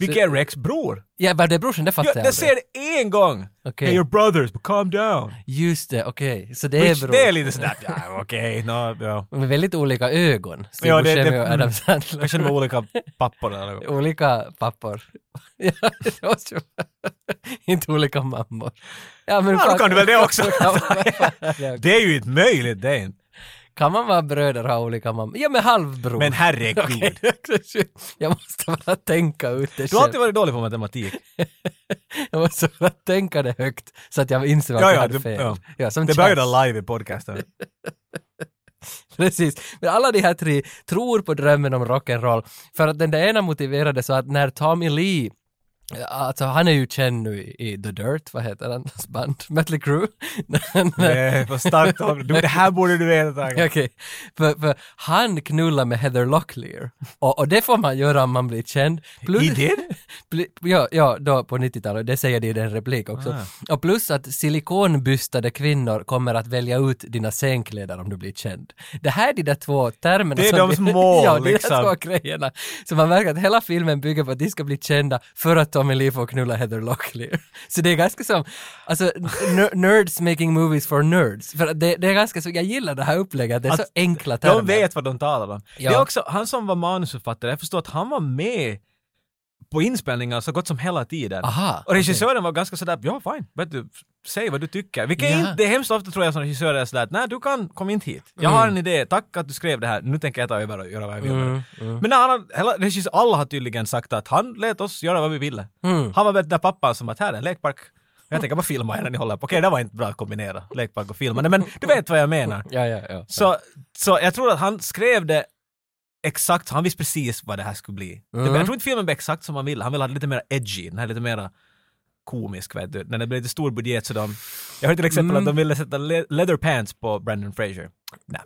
Vilka är Rex bror? Ja, bara det brorsan, det fattar Ja, jag jag ser det en gång! Okej. Hey, your brothers, but calm down. Just det, okej. Så det är bror. det är lite sådär, ja <laughs> okej, no, ja. Med väldigt olika ögon. Steve Ja, det- Buscemi det- och Adam mm. Sandler. Kanske är olika pappor eller. <laughs> Olika pappor. <laughs> ja, det måste ju Inte olika mammor. Ja, men Ja, då kan du väl det också. Det är ju inte möjligt, det är inte. Kan man vara bröder och ha olika mammor? Ja, men halvbror. Men herregud. <laughs> Okej, jag måste bara tänka ut det Du har alltid själv. varit dålig på matematik. <laughs> Jag måste bara tänka det högt så att jag inser att Ja, jag ja, hade du, fel. ja. Ja, som Det började live i podcasten. <laughs> Precis. Men alla de här tre tror på drömmen om rock'n'roll. För att den där ena motiverade så att när Tommy Lee Alltså han är ju känd nu i, i The Dirt, vad heter hans <laughs> band? Mötley Crüe? <laughs> Det är för starkt av du, Det här borde du veta. <laughs> Okej, för, för han knullar med Heather Locklear. Och, och det får man göra om man blir känd. Plus, He did? Ja, ja, då på 90-talet, det säger de i den replik också. Ah. Och plus att silikonbystade kvinnor kommer att välja ut dina scenkläder om du blir känd. Det här är de där två termerna. Det är som de små, Ja, de liksom. där två grejerna. Så man märker att hela filmen bygger på att de ska bli kända för att Tommy Lee får knulla Heather Locklear. <laughs> Så det är ganska som, alltså, nerds making movies for nerds. För det, det är ganska så, jag gillar det här upplägget, det är så Att enkla termer. De vet vad de talar om. Ja. Det är också, han som var manusförfattare, jag förstår att han var med på inspelningar så gott som hela tiden. Aha, och regissören var ganska sådär, ja fine, vet du, säg vad du tycker. Vilket Ja. inte, det är hemskt ofta tror jag som regissörer är sådär nej du kan, kom inte hit. Jag har en idé, tack att du skrev det här, nu tänker jag ta över och göra vad jag vill. Mm, det." Men han, har- hela, regissör, alla har tydligen sagt att han lät oss göra vad vi ville. Mm. Han var väl den där pappan som att här är en lekpark. Jag tänker bara filma er när ni håller på. Okej, det var inte bra att kombinera lekpark och filmande, men du vet vad jag menar. Ja, ja, ja. Så, så jag tror att han skrev det exakt, han visste precis vad det här skulle bli. Det, Mm. jag tror inte filmen blev exakt som han ville, han ville ha det lite mer edgy, den här lite mer komisk vet du. När det blev lite stor budget så de, jag hörde till exempel Mm. att de ville sätta le- leather pants på Brandon Fraser. Nej,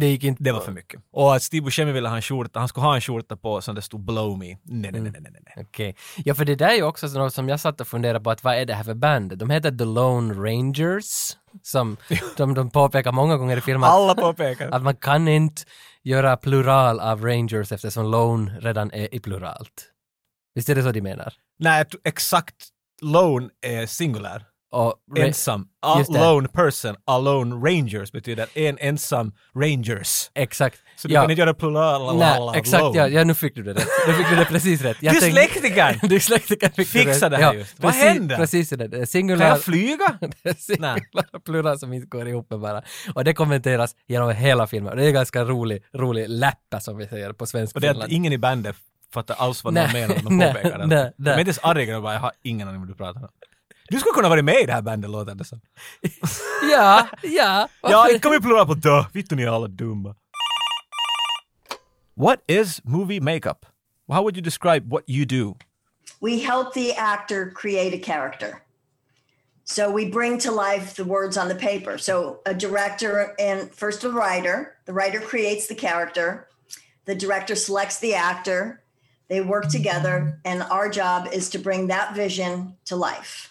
Det gick inte det var för mycket. Och att Steve Buscemi ville ha en skjorta, han skulle ha en skjorta på som det stod blow me. Nej, nej, nej, nej, nej. nej. Okej. Ja, för det där är ju också något som jag satt och funderade på att vad är det här för band? De heter The Lone Rangers, som <laughs> de, de påpekar många gånger i filmen. Alla påpekar. Att man kan inte göra plural av Rangers eftersom Lone redan är i pluralt. Visst är det så de menar? Nej, exakt lone är singulär. Och Ra- Ensam. A Just det. lone person. Alone rangers betyder en ensam rangers. Exakt. Så du ja. kan inte göra plural Nej, exakt, ja, ja, nu fick du det rätt. Nu fick du det precis rätt. Jag tänkte- Dyslektikern! <laughs> Dyslektikern fick du Fixa rätt. det här just. Vad händer? Precis det. <laughs> det är Kan Singular, jag flyga? singular plural som inte går ihop med bara. Och det kommenteras genom hela filmen. Och det är ganska rolig, rolig läppa som vi säger på svenska Och det är att ingen i bandet fattar alls vad de menar när de <laughs> påpekar det. De är inte ens arga, de bara jag har ingen aning vad du pratar om. Du skulle kunna vara med i det här bandet låter det som. <laughs> Ja, ja. Ja, inte kom i plural på dö. Vittu ni är alla dumma. What is movie makeup? How would you describe what you do? we help the actor create a character. So we bring to life the words on the paper. So a director and first a writer, the writer creates the character, the director selects the actor, they work together, and our job is to bring that vision to life.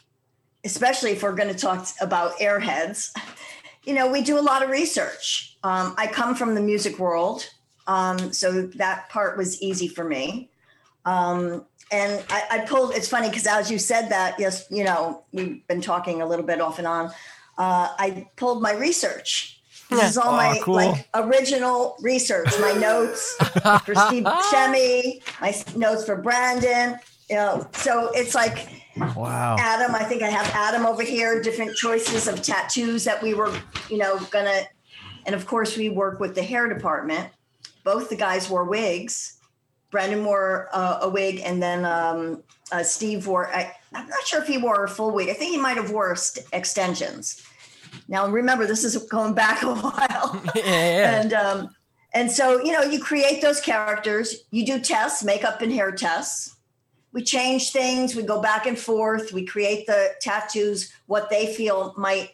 Especially if we're going to talk about airheads, you know, we do a lot of research. Um, I come from the music world, um, so that part was easy for me. Um, and I, I pulled. It's funny because as you said that, yes, you know, we've been talking a little bit off and on. Uh, I pulled my research. This is all Oh, my cool. like original research, my notes for Steve <laughs> Buscemi, my notes for Brandon. You know, so it's like Wow. Adam, I think I have Adam over here, different choices of tattoos that we were, you know, gonna, and of course we work with the hair department. Both the guys wore wigs. Brandon wore uh, a wig, and then um, uh, Steve wore. I, I'm not sure if he wore a full wig. I think he might have wore st- extensions. Now remember, this is going back a <laughs> while, <laughs> yeah. and um, and so you know, you create those characters. You do tests, makeup and hair tests we change things we go back and forth we create the tattoos what they feel might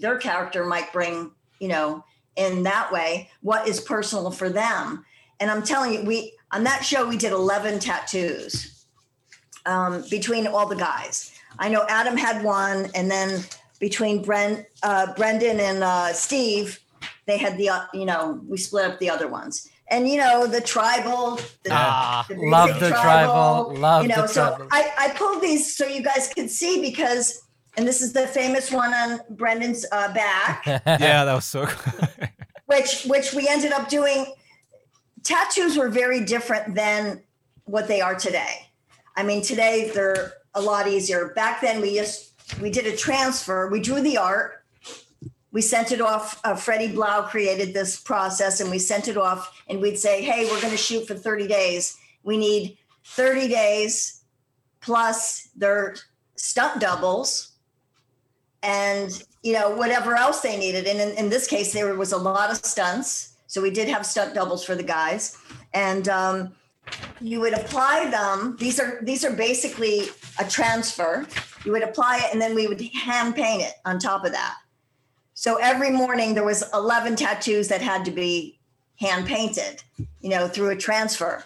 their character might bring you know in that way what is personal for them. And i'm telling you we on that show we did 11 tattoos um, between all the guys. I know adam had one and then between uh, brendan and uh, steve they had the uh, you know we split up the other ones and you know the tribal the, Ah, basic love the tribal, love you know the so tribal. I, I pulled these so you guys could see because and this is the famous one on brendan's uh, back <laughs> <laughs> yeah, that was so cool. <laughs> which which we ended up doing tattoos were very different than what they are today i mean today they're a lot easier back then we just we did a transfer we drew the art we sent it off uh, freddie blau created this process and we sent it off and we'd say hey we're going to shoot for 30 days. We need 30 days plus their stunt doubles and you know whatever else they needed. And in, in this case there was a lot of stunts. So we did have stunt doubles for the guys. And um, you would apply them. These are these are basically a transfer. You would apply it and then we would hand paint it on top of that so every morning there was 11 tattoos that had to be hand painted you know through a transfer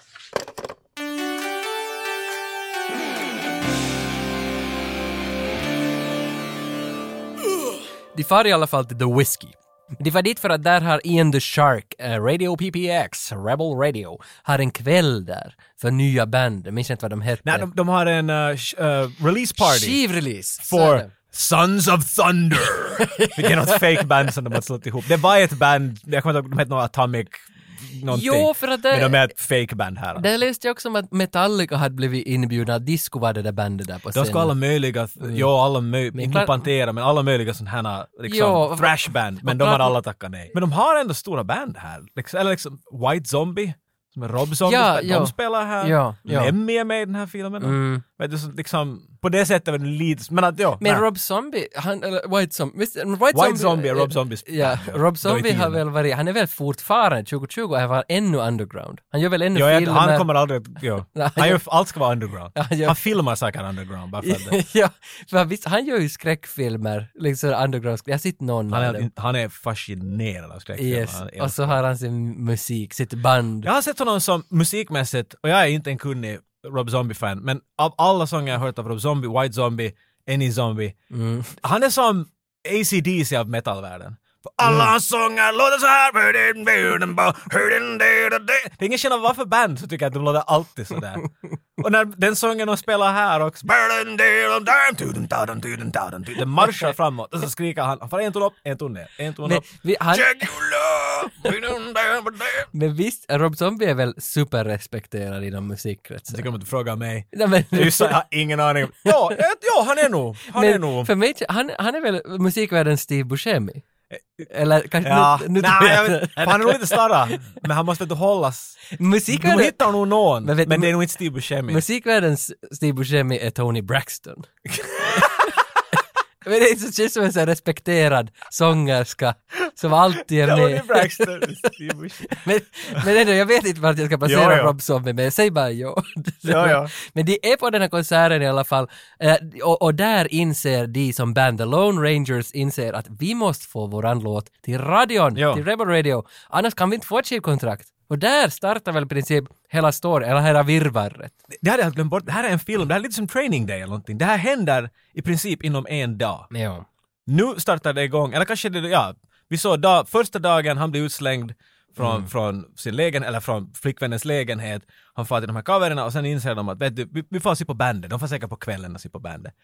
De far i alla fall till The Whiskey. De var dit för att där har Ian the Shark, eh, Radio PPX, Rebel Radio, har en kväll där för nya band. Jag minns inte vad de hette. Nej, de, de har en uh, sh- uh, release party. Skivrelease! så For det. Sons of Thunder. <laughs> Vilket är något fake band som de har slått ihop. Det var ett band, jag kommer inte ihåg, de hette något Atomic någonting. Jo, för att det- Men de är ett fake band här. Där läste jag också om att Metallica hade blivit inbjudna, de skulle vara det där bandet där på De scenen. ska alla möjliga, ja alla möjliga, Men inte Pantera men alla möjliga sådana här liksom, Ja, thrashband. Men de har alla tackat nej. Men de har ändå stora band här. Liksom, eller liksom White Zombie, som är Rob Zombie, Ja, de ja. spelar här. Ja, ja. Lemmy är med i den här filmen. Mm. Du, så liksom, på det sättet är det lite, men att ja. Men nej. Rob Zombie, han, eller White Zombie, visst, White, White Zombie är Rob Zombies Ja. Rob Zombie har väl varit, han är väl fortfarande 2020 och han var ännu underground. Han gör väl ännu Ja, filmer. han kommer aldrig, <laughs> ja. Han gör, allt ska vara underground. Ja, Han filmar säkert underground bara för att det. <laughs> ja, för visst, han gör ju skräckfilmer, liksom underground, jag har sett någon Han är, han är fascinerad av skräckfilmer. Yes, och så har han sin musik, sitt band. Jag har sett honom som musikmässigt, och jag är inte en kunnig Rob Zombie-fan, men av alla sånger jag hört av Rob Zombie, White Zombie, Any Zombie, Mm. han är som AC/DC av metalvärlden. För alla hans sånger låter så här. Det är ingen skillnad vad för band så tycker jag att de låter alltid sådär. <laughs> Och när den sången de spelar här också. Den marschar framåt och så skriker han. Han får en ton upp, en ton ner, en ton Men, upp. vi, han, men visst, Rob Zombie är väl superrespekterad inom musikkretsar? om att du frågar mig. Nej, men, Just, jag har ingen aning. Ja, ja, han är nog. Han är men nog. för mig, han, han är väl musikvärldens Steve Buscemi? Eller kanske Ja, nu, nu nej, jag vet, <laughs> han är nog lite starra, men han måste inte hållas. Du Musikvärlden, hittar nog någon, Men men, vet- det är nog inte Steve Buscemi. musikvärldens Steve Buscemi är Tony Braxton. <laughs> Men det är så- känns som en sån respekterad sångerska som alltid är med. Braxton, <laughs> men, men ändå, jag vet inte vart jag ska placera Jo, jo. Rob Zombie, men säg bara jo. Ja. Men de är på den här konserten i alla fall, eh, och, och där inser de som band The Lone Rangers inser att vi måste få våran låt till radion, Ja. till Rebel Radio, annars kan vi inte få ett skivkontrakt. Och där startar väl i princip hela storyn, eller hela virrvarret. Det hade jag glömt bort. Det här är en film, det här är lite som Training Day eller någonting. Det här händer i princip inom en dag. Ja. Nu startar det igång, eller kanske det, ja, vi såg dag, första dagen han blir utslängd från, från sin lägen, eller från flickvännens lägenhet. Han far till de här coverna och sen inser de att vet du, vi, vi får se på bandet. De får säkert på kvällen och se på bandet.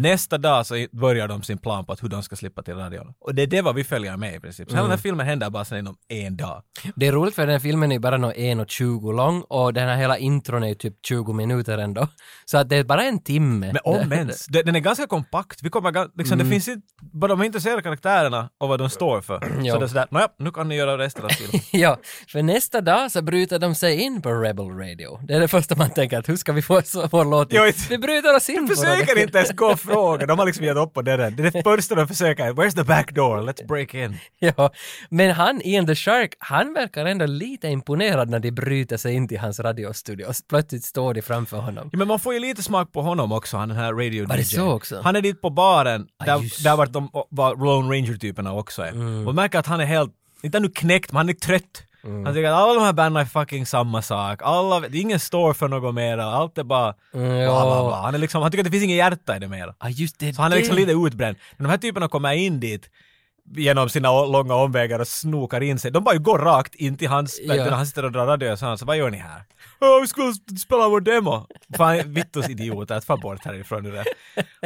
Nästa dag så börjar de sin plan på att hur de ska slippa till radion. Och det är det vad vi följer med i princip. Så hela den här filmen händer bara sen inom en dag. Det är roligt för den här filmen är bara nå 1.20 lång och den här hela intron är typ 20 minuter ändå. Så att det är bara en timme. Men omvänt, det- den är ganska kompakt. Vi kommer, liksom, Mm. Det finns inte, bara de är intresserade av karaktärerna och vad de står för. <clears throat> Så det är sådär, nåja, nu kan ni göra resten av filmen. <laughs> Ja, för nästa dag så bryter de sig in på Rebel Radio. Det är det första man tänker att hur ska vi få vår låt? Jo, Vi bryter oss in De försöker det. inte ens gå fråga, de har liksom gett upp på dörren. Det är det första de försöker, where's the back door, let's break in. <laughs> Ja, men han, Ian the Shark, han verkar ändå lite imponerad när de bryter sig in till hans radiostudio och plötsligt står de framför honom. Ja, men man får ju lite smak på honom också, han den här radio Var det så också? Han är dit på baren, Ah, där, där vart de, var Lone Ranger-typerna också är. Mm. Och märker att han är helt, inte nu knäckt, men han är trött. Mm. Han tycker att alla de här banden är fucking samma sak. Alla, det är ingen står för något mera, allt är bara Mm, bla, bla, bla. Han, är liksom, han tycker att det finns inget hjärta i det mera. Ja, just det. Så han är liksom det. lite utbränd. Men de här typerna kommer in dit genom sina långa omvägar och snokar in sig. De bara går rakt in till hans, Ja. när han sitter och drar radio och så han så vad gör ni här? Åh, vi skulle spela vår demo! Fan, vittus idioter, att få bort härifrån nu där.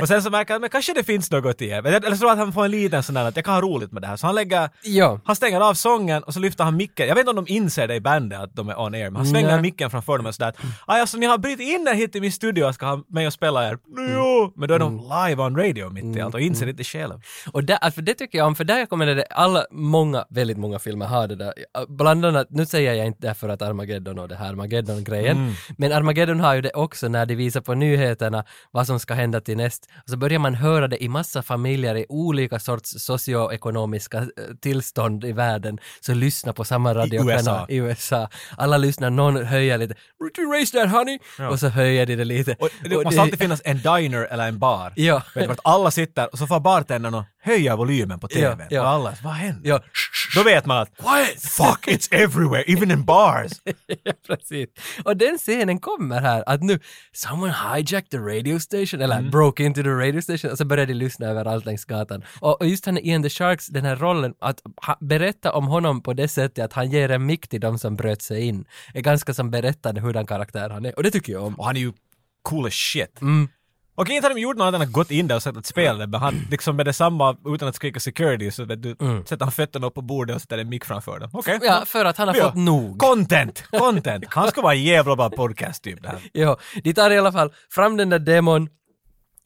Och sen så märker han, men kanske det finns något i er. Eller så att han får en liten sån där att jag kan ha roligt med det här. Så han lägger, Ja. han stänger av sången och så lyfter han micken. Jag vet inte om de inser det i bandet att de är on air, men han svänger Nej. micken framför dem och sådär. Aj, alltså ni har brutit in er hit i min studio och ska ha mig och spela er. Jo! Men då är de live on radio mitt i allt och inser inte själv. Och där, alltså det tycker jag om, för där kommer det, alla, många, väldigt många filmer har det där. Bland annat, nu säger jag inte därför att Armageddon och det här Armageddon-grejen, Mm. men Armageddon har ju det också när de visar på nyheterna vad som ska hända till näst. Och så börjar man höra det i massa familjer i olika sorts socioekonomiska eh, tillstånd i världen, så lyssna på samma radiokanal USA. i USA. Alla lyssnar, någon höjer lite, "Would you raise that honey? Ja. Och så höjer de det lite. Och det Och måste alltid finnas en diner eller en bar. Ja. Vet du, alla sitter och så får bartendern och höja volymen på TVn. Ja, ja. Och alla, vad händer? Ja. Då vet man att Quiet! fuck it's everywhere, even in bars. <laughs> Ja, precis. Och den scenen kommer här, att nu someone hijacked the radio station, eller Mm. broke into the radio station, och så började de lyssna överallt längs gatan. Och, och just han Ian the Sharks, den här rollen, att ha, berätta om honom på det sättet att han ger en mick till de som bröt sig in, är ganska som berättande hurdan karaktär han är. Och det tycker jag om. Och han är ju cool as shit. Mm. Okej, inte har de gjort något annat än att gått in där och sett att spela det, men han liksom med detsamma utan att skrika security så vet du, sätter han fötterna upp på bordet och sätter en mick framför dem. Okej. Mm. Ja, för att han har Ja. fått nog. Content! Content! Han ska vara en jävla bra podcast typ det här. <laughs> Jo, de tar i alla fall fram den där demon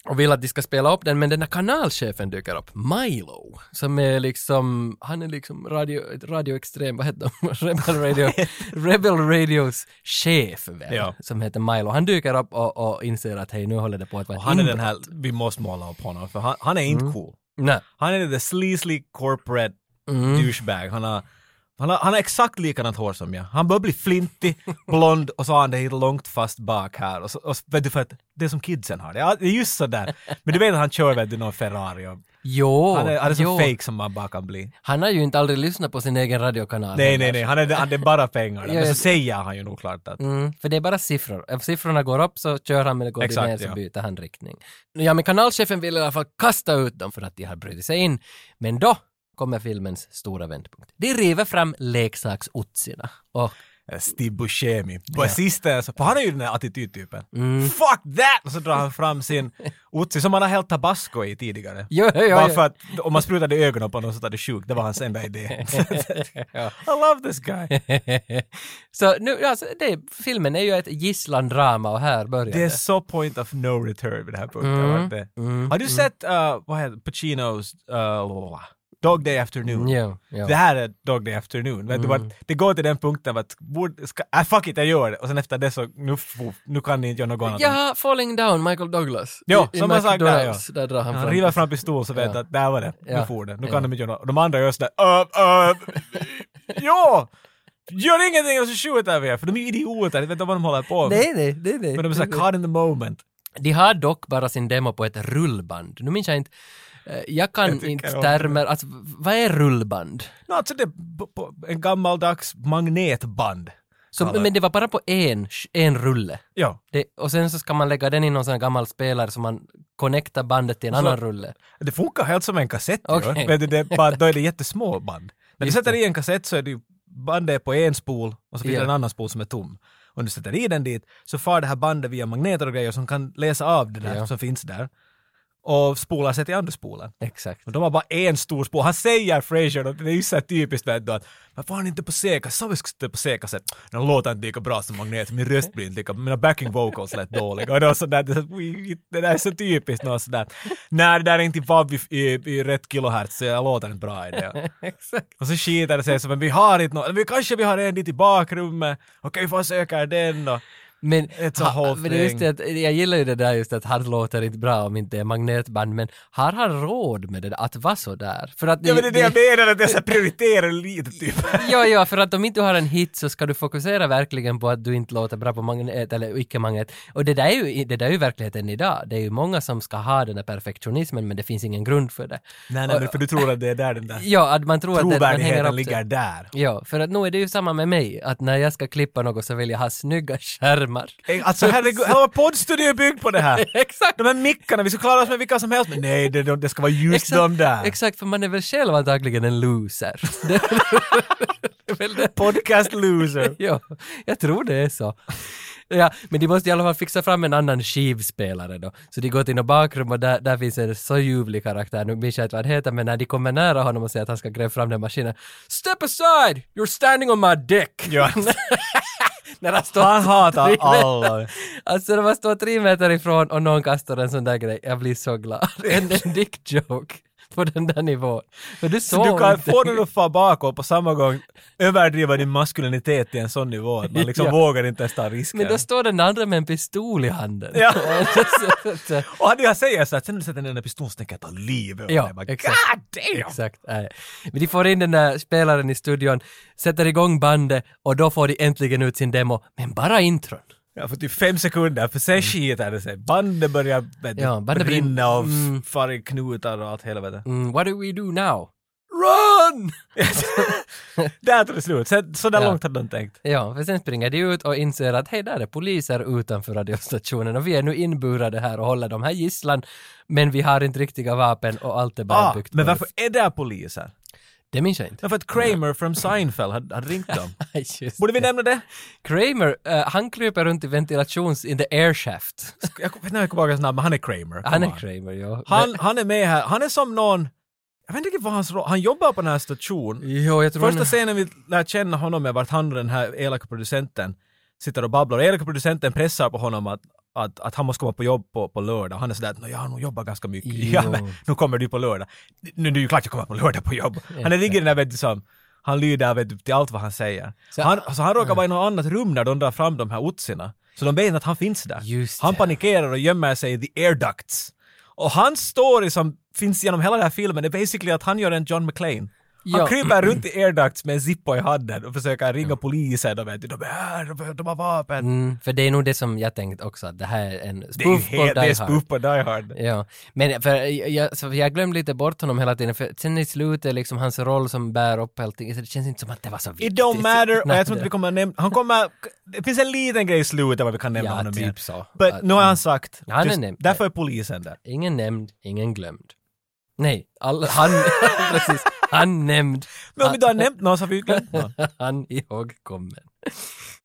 och vill att de ska spela upp den, men den där kanalchefen dyker upp, Milo, som är liksom, han är liksom radio, radioextrem, vad heter de? <laughs> Rebel Radio, Rebel Radios chef väl, Ja. som heter Milo. Han dyker upp och, och inser att hej, nu håller det på att vara Och han är den här, vi måste måla upp honom för han, han är inte Mm. cool. Nej. Han är the sleazy corporate Mm. douchebag. Han har, han, har, han har exakt likadant hår som jag. Han börjar bli flintig, blond och så har han det hit långt fast bak här. Och, så, och vet du för att det är som kidsen har det. Ja, det är just sådär. Men du vet att han kör vet du någon Ferrari och Jo, han är, han är så jo. fake som man bara kan bli. Han har ju inte aldrig lyssnat på sin egen radiokanal. Nej, nej, nej. Han är, han är bara pengar. Men så säger han ju nog klart att Mm, för det är bara siffror. Om siffrorna går upp så kör han, men det går Exakt, ner så ja. byter han riktning. Ja, men kanalchefen vill i alla fall kasta ut dem för att de har brutit sig in. Men då kommer filmens stora vändpunkt. De river fram leksaksotsina. Och Steve Buscemi. Basisten, så- för han är ju den där attitydtypen. Mm. Fuck that! Och så drar han fram sin Otzi som han har hällt tabasco i tidigare. Jo, jo, jo, Bara för att om man sprutade ögonen på någon så var det sjukt. Det var hans enda idé. <laughs> ja. I love this guy. <laughs> så nu, alltså, det, filmen är ju ett gisslandrama och här börjar Det är det. så point of no return vid det här punkten. Mm, det. mm, Har du mm. sett, uh, vad heter Pacinos, uh. Dog Day Afternoon. Ja, ja. Det här är Dog Day Afternoon. Mm. vad? Det går till den punkten att, borde, ska, äh, fuck it, jag gör det. Och sen efter det så, nu, nu kan ni inte göra något annat. Ja, Falling Down, Michael Douglas. Ja, I, som han sagt där, McDonald's, där drar han Han fram. river fram pistol så vet Ja. att där var det. Nu Ja. får det. Nu Ja. kan de inte göra något. De andra gör sådär uh, <laughs> uh, ja! Gör ingenting och så skjuter vi er, för de är idioter, de vet inte vad de håller på med. Nej, nej, nej, nej. Men de är såhär caught in the moment. De har dock bara sin demo på ett rullband. Nu minns jag inte, jag kan Jag inte termer, alltså vad är rullband? No, alltså det en gammaldags magnetband. Så, men det var bara på en, en rulle. Ja. Det, och sen så ska man lägga den i någon sån här gammal spelare så man connectar bandet till en så- annan rulle. Det funkar helt som en kassett Okej. ju. Men det, det, bara, då är det jättesmå band. När du sätter det. i en kassett så är det bandet på en spol och så finns Ja. det en annan spol som är tom. Och när du sätter i den dit så far det här bandet via magneter och grejer som kan läsa av det där Ja. som finns där. Och spolar sig till andra spolen. Exakt. Och de har bara en stor spol. Han säger och det är ju så här typiskt vet du att varför han inte på C-kassett? Sa vi skulle på C-kassett. Den låter inte lika bra som magnet, min röst blir inte lika, mina backing vocals lät dåliga. Och det var sådär, det, där är så typiskt något sådär. Nej, det där är inte vabb i, i, i rätt kilohertz, så jag låter inte bra i det. <laughs> Exakt. Och så skiter det sig så, men vi har inte något, kanske vi har en dit i bakrummet, okej vi får söka den och Men, It's a whole men det just det att, jag gillar ju det där just att han låter inte bra om inte är magnetband, men har han råd med det att vara så där? För att Ja men det är det jag menar, att jag så här <laughs> prioriterar lite typ. ja, ja, för att om inte du har en hit så ska du fokusera verkligen på att du inte låter bra på magnet eller icke-magnet. Och det där, är ju, det där är ju verkligheten idag. Det är ju många som ska ha den där perfektionismen men det finns ingen grund för det. Nej nej, Och- för du tror att det är där den där <laughs> Ja, att man tror att det, trovärdigheten ligger där. Ja, för att nu är det ju samma med mig, att när jag ska klippa något så vill jag ha snygga skärmar. Eh, Alltså herregud, hela vår poddstudio är byggd på det här. <laughs> Exakt! De här mickarna, vi ska klara oss med vilka som helst, men nej, det, det ska vara just de där. Exakt, för man är väl själv antagligen en loser. <laughs> Podcast loser. <laughs> ja, jag tror det är så. Ja, men de måste i alla fall fixa fram en annan skivspelare då. Så de går till något bakrum och där, där finns en så ljuvlig karaktär, nu minns jag inte vad han heter, men när de kommer nära honom och säger att han ska gräva fram den maskinen. Step aside! You're standing on my dick! Ja. När han står Han hatar alla. Alltså när man står tre meter ifrån och någon kastar en sån där grej, jag blir så glad. <laughs> En, en dick joke på den där nivån. För du Så du kan få den att fara bakåt på samma gång överdriva din maskulinitet till en sån nivå att man liksom <laughs> Ja. vågar inte ens ta risker. Men då står den andra med en pistol i handen. Ja. <laughs> <laughs> Och hade jag säger så att sen du sätter den där pistolen så tänker jag ta livet Ja. Bara, exakt. God damn! Exakt. Nej. Men de får in den där spelaren i studion, sätter igång bandet och då får de äntligen ut sin demo, men bara intron. Ja, för typ fem sekunder, för sen skiter det sig. Bandet börjar Ja, bandet brinna och Mm. fara i knutar och allt helvete. Mm, what do we do now? Run! <laughs> Där tog det slut. Så, så där Ja. långt hade de tänkt. Ja, för sen springer de ut och inser att hej, där är poliser utanför radiostationen och vi är nu inburade här och håller de här gisslan, men vi har inte riktiga vapen och allt är bara Ah, byggt men varför är det poliser? Det minns jag inte. Därför att Kramer från Seinfeld hade, hade ringt dem. <laughs> Just Borde vi det. nämna det? Kramer, eh, han kryper runt i ventilations... in the air shaft. Jag vet inte hur jag kommer ihåg hans namn, men han är Kramer. Han är. Kramer, ja. Han, han är med här, han är som någon, jag vet inte vad hans roll, han jobbar på den här stationen. Jo, jag tror Första han- scenen vi lär känna honom är vart han den här elaka producenten sitter och babblar. Och elaka producenten pressar på honom att, att, att han måste komma på jobb på, på lördag. Han är sådär att "Nå, jag har nog jobbat ganska mycket. <laughs> Jo. Ja, men nu kommer du på lördag. Nu det är ju klart jag kommer på lördag på jobb. Han ligger där vet du som, han lyder vet du, till allt vad han säger. Så- han, så han råkar vara i något annat rum när de drar fram de här otsina. Så de vet att han finns där. Just han det. panikerar och gömmer sig i the air ducts. Och hans story som finns genom hela den här filmen är basically att han gör en John McClane. Han Ja. kryper runt i air ducts med en Zippo i handen och försöker ringa polisen och vet du, de är här, de, de har vapen. Mm, för det är nog det som jag tänkt också, att det här är en Det är spoof på helt, det är Die Hard. spoof på Die Hard. Ja, men för jag, så jag glömde lite bort honom hela tiden, för sen i slutet liksom hans roll som bär upp allting, så det känns inte som att det var så viktigt. It don't matter, och jag tror inte vi kommer nämna, han kommer, det finns en liten grej i slutet vad vi kan nämna Ja, honom typ med. så. Att- nu har han sagt, Han är just, därför är polisen där. Ingen nämnd, ingen glömd. Nej, all, han, <laughs> precis, han nämnd. <laughs> Men om vi då har nämnt någon så har vi ju glömt någon. <laughs> han ihågkommen.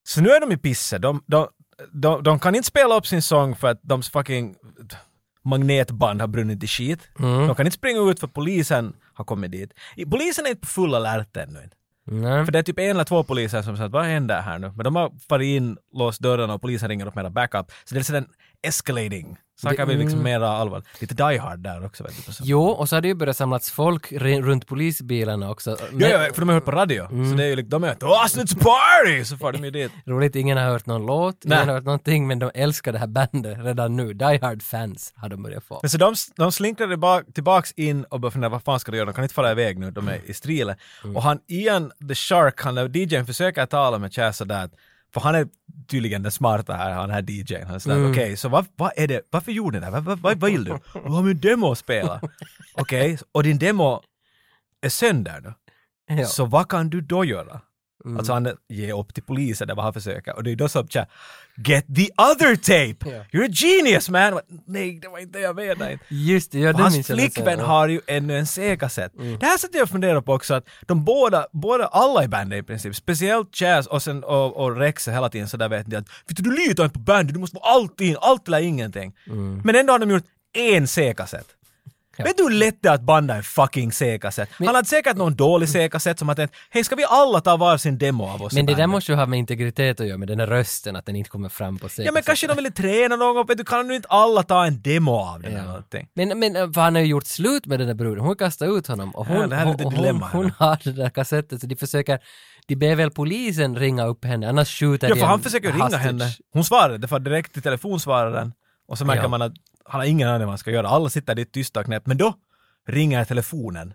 Så nu är de i pisse. De, de, de, de kan inte spela upp sin sång för att de fucking magnetband har brunnit i skit. Mm. De kan inte springa ut för polisen har kommit dit. Polisen är inte på full alert ännu. Nej. För det är typ en eller två poliser som säger vad händer här nu? Men de har farit in, låst dörrarna och polisen ringer upp mera backup. Så det är sådär en escalating Saker blir liksom mm. mera allvar. Lite Die Hard där också vet du. Jo, och så har det ju börjat samlats folk runt polisbilarna också. Ja, ja, för de har hört på radio. Mm. Så det är ju liksom, de är Austin it's a party! Så får de ju dit. <laughs> Roligt, ingen har hört någon låt, Nej. ingen har hört någonting, men de älskar det här bandet redan nu. Die Hard-fans har de börjat få. Men så de, de slinkrade bak, tillbaks in och började fundera vad fan ska de göra, de kan inte fara iväg nu, de är i Strile. Mm. Och han, Ian the Shark, han, DJn försöker tala med Chaz sådär, för han är tydligen den smarta här, han här DJn. Han är sådär, Mm. okej, så vad, vad är det, varför gjorde ni det här? Vad, vad, vill du? Och har min demo att spela. <laughs> Okej, och din demo är sönder då. Ja. Så vad kan du då göra? Mm. Alltså han ger upp till polisen, det var han försöker. Och det är då som tja, Get the other tape! Ja. You're a genius man! Nej, det var inte jag menade. Just det, ja, det Hans flickvän har ju ännu en C-kassett. Det här sätter jag och funderar på också att de båda, båda alla i bandet i princip, speciellt Chaz och, sen, och, och Rex hela tiden sådär vet ni att vet du, du litar inte på bandet, du måste vara allting, allt eller ingenting. Mm. Men ändå har de gjort en Vet du hur lätt det är att banda en fucking C-kassett? Han hade säkert någon dålig C-kassett som har tänkt hej ska vi alla ta varsin demo av oss Men det där bandet?" måste ju ha med integritet att göra, med den här rösten, att den inte kommer fram på scen. Ja men kanske de ville träna någon gång, du kan nu inte alla ta en demo av den eller någonting? Men, men för han har ju gjort slut med den där bruden, hon kastade ut honom och hon, Ja, det här är lite hon, dilemma hon, hon har den där kassetten så de försöker, de ber väl polisen ringa upp henne, annars skjuter Ja, de för en han försöker ringa hostage. henne. Hon svarade, det var direkt till telefonsvararen. Och så märker Ja. man att han har ingen aning vad han ska göra. Alla sitter dit tysta och knäpp. Men då ringer telefonen.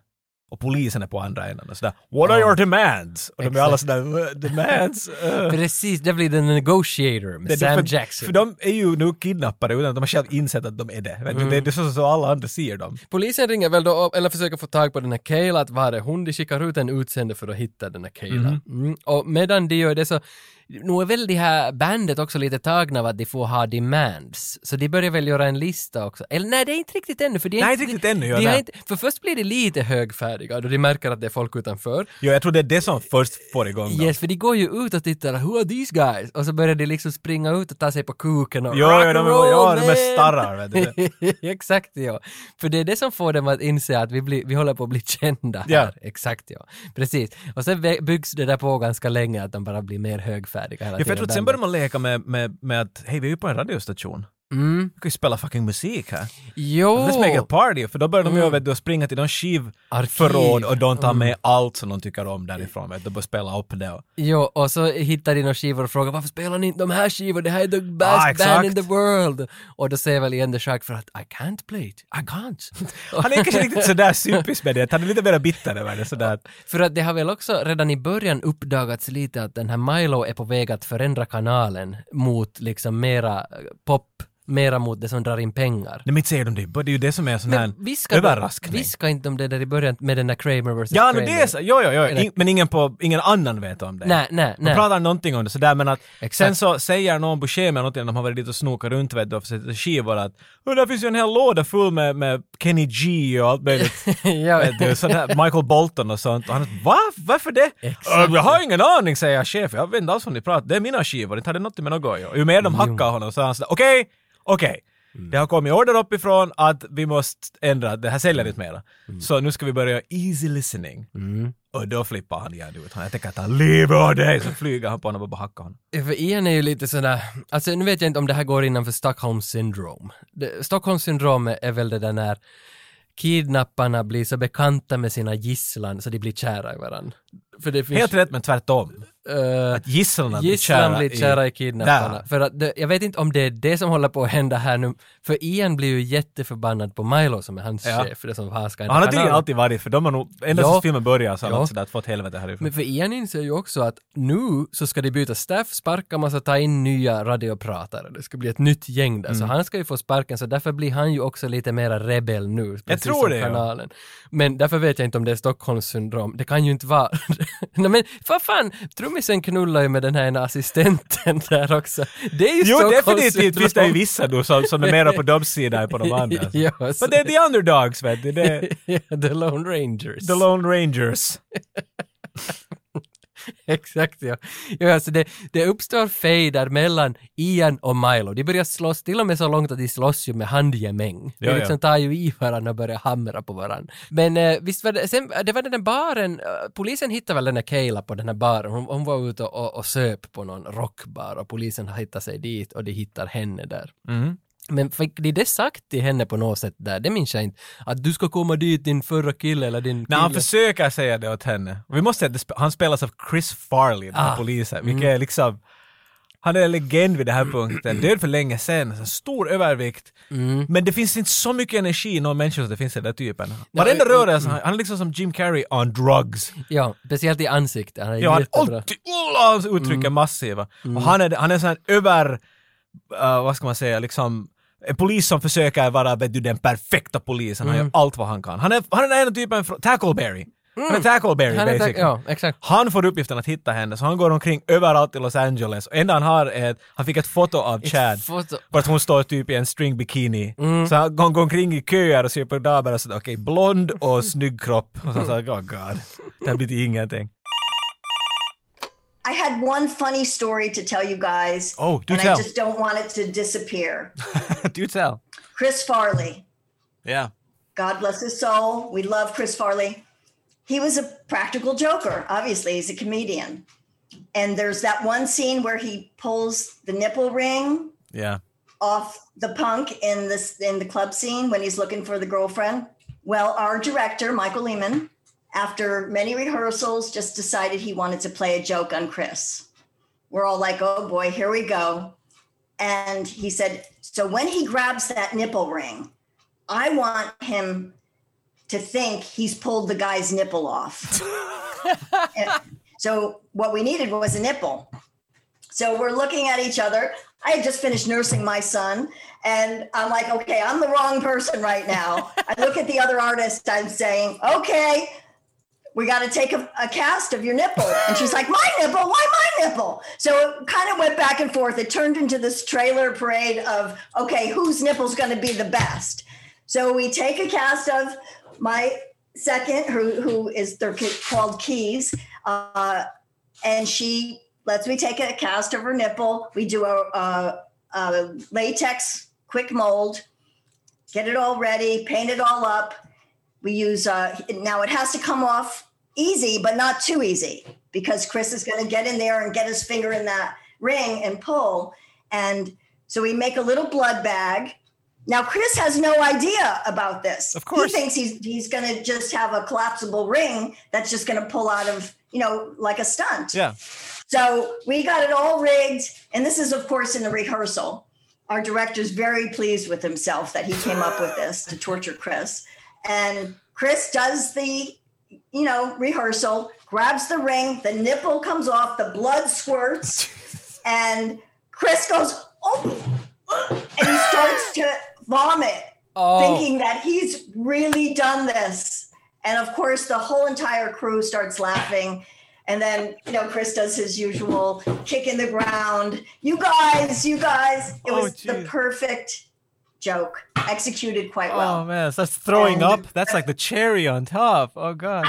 Och polisen är på andra änden och sådär “What are your demands?” Och de är Exakt. alla sådär "Uh, “Demands?” uh. <laughs> Precis, det blir den negotiator med Det är Sam för, Jackson. För de är ju nu kidnappade utan att de har själv insett att de är det. Mm. Det är det så, så alla andra ser dem. Polisen ringer väl då eller försöker få tag på den här Kayla, att var är hon? De skickar ut en utsände för att hitta den här Kayla. Mhm. Mm. Och medan de gör det så, nu är väl de här bandet också lite tagna av att de får ha demands. Så de börjar väl göra en lista också. Eller nej, det är inte riktigt ännu. För de är Nej, inte, riktigt ännu, ja, de nej. inte, För först blir de lite högfärdiga då de märker att det är folk utanför. Jo, jag tror det är det som först får igång dem. Yes, för de går ju ut och tittar, who are these guys? Och så börjar de liksom springa ut och ta sig på kuken och Jo, rock and de, roll, ja, de är starrar. Vet du. <laughs> Exakt ja. För det är det som får dem att inse att vi, blir, vi håller på att bli kända här. Ja. Exakt ja. Precis. Och sen byggs det där på ganska länge att de bara blir mer högfärdiga hela Ja, för jag tror att sen börjar man leka med, med, med att hej, vi är ju på en radiostation. Mm. Vi kan ju spela fucking musik här. Jo! Let's make a party. För då börjar de ju Mm. vet du, springa till någon skivförråd och de tar Mm. med allt som de tycker om därifrån. Vet du, och börjar spela upp det. Och, Jo, och så hittar de några skivor och frågar varför spelar ni inte de här skivorna? Det här är the best Ah, band in the world! Och då säger väl Ian the Shark för att I can't play it, I can't. <laughs> han är kanske riktigt sådär sympis med det. Han är lite mer bitter över det. Sådär. För att det har väl också redan i början uppdagats lite att den här Milo är på väg att förändra kanalen mot liksom mera pop, mera mot det som drar in pengar. Nej men inte säger de det. Det är ju det som är sån här viska, överraskning. viska inte om det där i början med den där Kramer vs. Ja, Kramer. det är så. Jo, jo, jo. In, men ingen, på, ingen annan vet om det. Nej, nej, De nej. pratar någonting om det sådär men att Exakt. sen så säger någon Buscemi någonting när de har varit dit och snokat runt vet du och försökt skivor att "Åh, där finns ju en hel låda full med, med Kenny G och allt möjligt. <laughs> ja, vet du, sådär, Michael Bolton och sånt. Och han va? Varför det? Exakt. "Äh, jag har ingen aning säger chef. Jag vet inte alls vad ni pratar Det är mina skivor. Inte har det något med något att göra. Ju mer de hackar honom så är han sådär okej, okej. Det har kommit order uppifrån att vi måste ändra, det här säljer inte mera. Så nu ska vi börja easy listening. Och då flippar han igen ut. Jag tänker att han lever av dig! Så flyger han på honom och bara hackar honom. För Ian är ju lite sådär, alltså nu vet jag inte om det här går innanför Stockholm syndrom. Det, Stockholm syndrom är väl det där när kidnapparna blir så bekanta med sina gisslan så de blir kära i varandra. För det finns, Helt rätt men tvärtom. Eh, Att gisslarna blir Gisslan kära blir i- kära i kidnapparna. Där. För att det, jag vet inte om det är det som håller på att hända här nu. För Ian blir ju jätteförbannad på Milo som är hans Ja. chef. Det som han ska Han har tydligen alltid varit för de har nog, ända Ja. filmen började så har Ja. han sådär fått helvete härifrån. Men för Ian inser ju också att nu så ska de byta staff, sparka massa, ta in nya radiopratare. Det ska bli ett nytt gäng där. Så Mm. han ska ju få sparken, så därför blir han ju också lite mera rebell nu. precis tror det, ja. kanalen. Men därför vet jag inte om det är Stockholms syndrom. Det kan ju inte vara... <laughs> Nej men vad fan, trummisen knullar ju med den här ena assistenten <laughs> där också. Det är ju Jo, Stockholms definitivt finns det ju vissa då som, som är mera på <laughs> sida än på de andra. <laughs> Ja, så- Men det är the underdogs vet du. Det är The Lone Rangers. the Lone Rangers. <laughs> Exakt ja. ja alltså det, det uppstår fejder mellan Ian och Milo. De börjar slåss, till och med så långt att de slåss ju med handgemäng. Ja, de liksom ja. tar ju i varandra och börjar hamra på varandra. Men eh, visst var det, sen, det var den där baren, eh, polisen hittade väl den där Kayla på den här baren. Hon, hon var ute och, och söp på någon rockbar och polisen hittade sig dit och de hittar henne där. Mm. Men fick de det sagt till henne på något sätt där? Det minns jag inte. Att du ska komma dit din förra kille eller din När han kille. försöker säga det åt henne. Vi måste säga att han spelas av Chris Farley, den här Ah. polisen, vilket är liksom han är en legend vid den här punkten, död för länge sedan, stor övervikt. Men det finns inte så mycket energi i någon människa som det finns i den där typen. Varenda mm, rörelse, han han är liksom som Jim Carrey on drugs. Ja, speciellt i ansiktet. Han är Ja, han jättebra. alltid, oh, hans uttryck är massiva. Och han är, han är sån här över, uh, vad ska man säga, liksom en polis som försöker vara vet du, den perfekta polisen, han gör allt vad han kan. Han är, han är den ena typen från Tackleberry. Han är Tackleberry Han är basically. ja, exakt. Han får uppgiften att hitta henne, så han går omkring överallt i Los Angeles. Och enda han har är att han fick ett foto av Chad. För att hon står typ i en string bikini. Så han går, omkring i köer och ser på damer och sådär, okej, blond och snygg kropp. Och så sa oh god, det här blir till ingenting. I had one funny story to tell you guys. Oh, do and tell. I just don't want it to disappear. <laughs> Do tell. Chris Farley. Yeah. God bless his soul. We love Chris Farley. He was a practical joker. Obviously, he's a comedian. And there's that one scene where he pulls the nipple ring Yeah. off the punk in this in the club scene when he's looking for the girlfriend. Well, our director, Michael Lehman, after many rehearsals, just decided he wanted to play a joke on Chris. We're all like, oh boy, here we go. And he said, so when he grabs that nipple ring, I want him to think he's pulled the guy's nipple off. <laughs> So what we needed was a nipple. So we're looking at each other. I had just finished nursing my son, and I'm like, okay, I'm the wrong person right now. I look at the other artist, I'm saying, okay, we got to take a, a cast of your nipple. And she's like, my nipple? Why my nipple? So it kind of went back and forth. It turned into this trailer parade of, okay, whose nipple's going to be the best? So we take a cast of my second, who, who is, they're called Keys. Uh, and she lets me take a cast of her nipple. We do a, a, a latex quick mold, get it all ready, paint it all up. We use uh, now it has to come off easy, but not too easy because Chris is going to get in there and get his finger in that ring and pull. And so we make a little blood bag. Now Chris has no idea about this. Of course. he thinks he's he's going to just have a collapsible ring that's just going to pull out of you know like a stunt. Yeah. So we got it all rigged. And this is, of course, in the rehearsal. Our director's very pleased with himself that he came up with this to torture Chris. And Chris does the, you know, rehearsal, grabs the ring, the nipple comes off, the blood squirts, <laughs> and Chris goes, oh, and he starts to vomit, Oh. thinking that he's really done this. And of course, the whole entire crew starts laughing. And then, you know, Chris does his usual kick in the ground. You guys, you guys. It Oh, was the perfect joke, executed quite well. Oh man, that's throwing And- up. That's like the cherry on top. Oh god.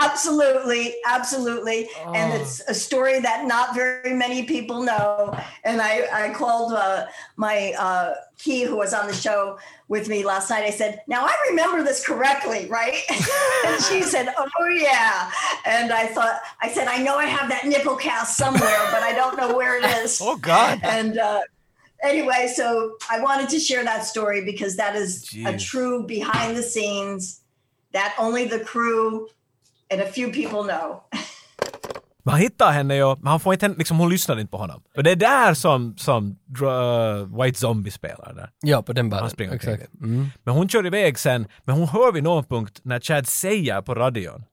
Absolutely, absolutely. And Oh. it's a story that not very many people know. And I, I called uh, my uh, key who was on the show with me last night. I said, Now I remember this correctly, right? <laughs> and she said, Oh, yeah. And I thought, I said, I know I have that nipple cast somewhere, but I don't know where it is. <laughs> Oh god. And uh, anyway, so I wanted to share that story because that is a Jeez. true behind the scenes that only the crew and a few people know. <laughs> Han hittar henne ju, men han får inte, liksom hon lyssnar inte på honom. Och det är där som, som dra- White Zombie spelar där. Ja, på den baren. Han. Exakt. Mm. Men hon kör iväg sen, men hon hör vid någon punkt när Chad säger på radion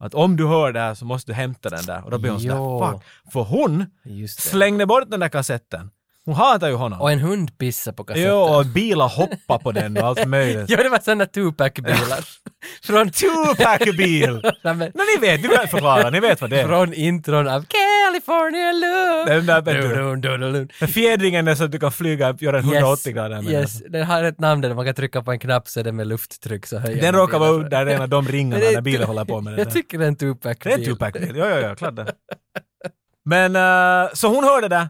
att om du hör det här så måste du hämta den där. Och då blir hon sådär, fuck. För hon slängde bort den där kassetten. Hon hatar ju honom. Och en hund pissar på kassetten. Jo, och bilar hoppar på den och allt möjligt. Ja, det var sådana Tupac-bilar. Från Tupac-bil! Nej, men, ni vet, ni vet förklara, ni vet vad det är. Från intron av California Love. Den där. Dun, dun, dun, dun. Fjädringen är så att du kan flyga, göra en 180 grader med Yes, den har ett namn där man kan trycka på en knapp så är det med lufttryck så höjer den. Råkar vara är en av de ringarna när bilen håller på med den Jag tycker det är en Tupac-bil. Det är en Tupac-bil, ja, ja, ja, klart det. Men, eh, så hon hörde det.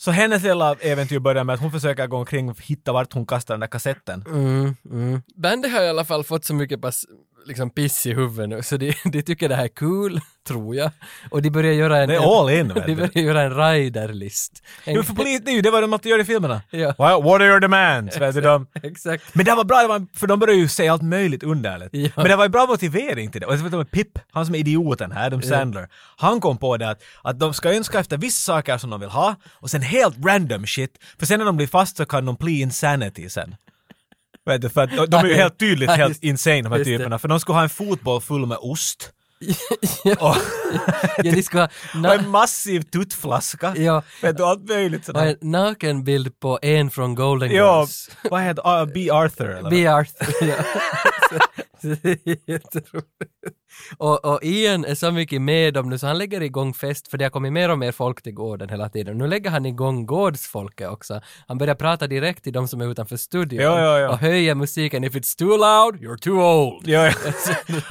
Så hennes lilla äventyr börjar med att hon försöker gå omkring och hitta vart hon kastar den där kassetten. Mm, mm. Bandet har i alla fall fått så mycket pass liksom piss i huvudet nu, så de, <laughs> de tycker det här är kul, <laughs> tror jag. Och de börjar göra en... Det är all in, <laughs> De börjar göra en riderlist. En, Jo, för polis, det är ju det vad de alltid gör i filmerna. Ja. Well, what are your demands? Vet du, de, Exakt. men det var bra, det var, för de började ju säga allt möjligt underligt. Ja. Men det var ju bra motivering till det. Och jag vet inte, Pip, han som är idioten här, Adam Sandler, han kom på det att, att de ska önska efter vissa saker som de vill ha och sen helt random shit, för sen när de blir fast så kan de bli insanity sen. Vet du, för att de, är ju helt tydligt helt insane de här typerna, för de skulle ha en fotboll full med ost. Ja, de ha Och na- en massiv tuttflaska. Ja. Vet du, allt möjligt sådär. en nakenbild på en från Golden Ja, Girls. vad heter uh, B. Arthur eller? B. Arthur, ja. <laughs> <laughs> Så är. Och, och Ian är så mycket med dem nu så han lägger igång fest för det har kommit mer och mer folk till gården hela tiden. Nu lägger han igång gårdsfolket också. Han börjar prata direkt till de som är utanför studion Ja, ja, ja. och höjer musiken. If it's too loud, you're too old. Ja, ja.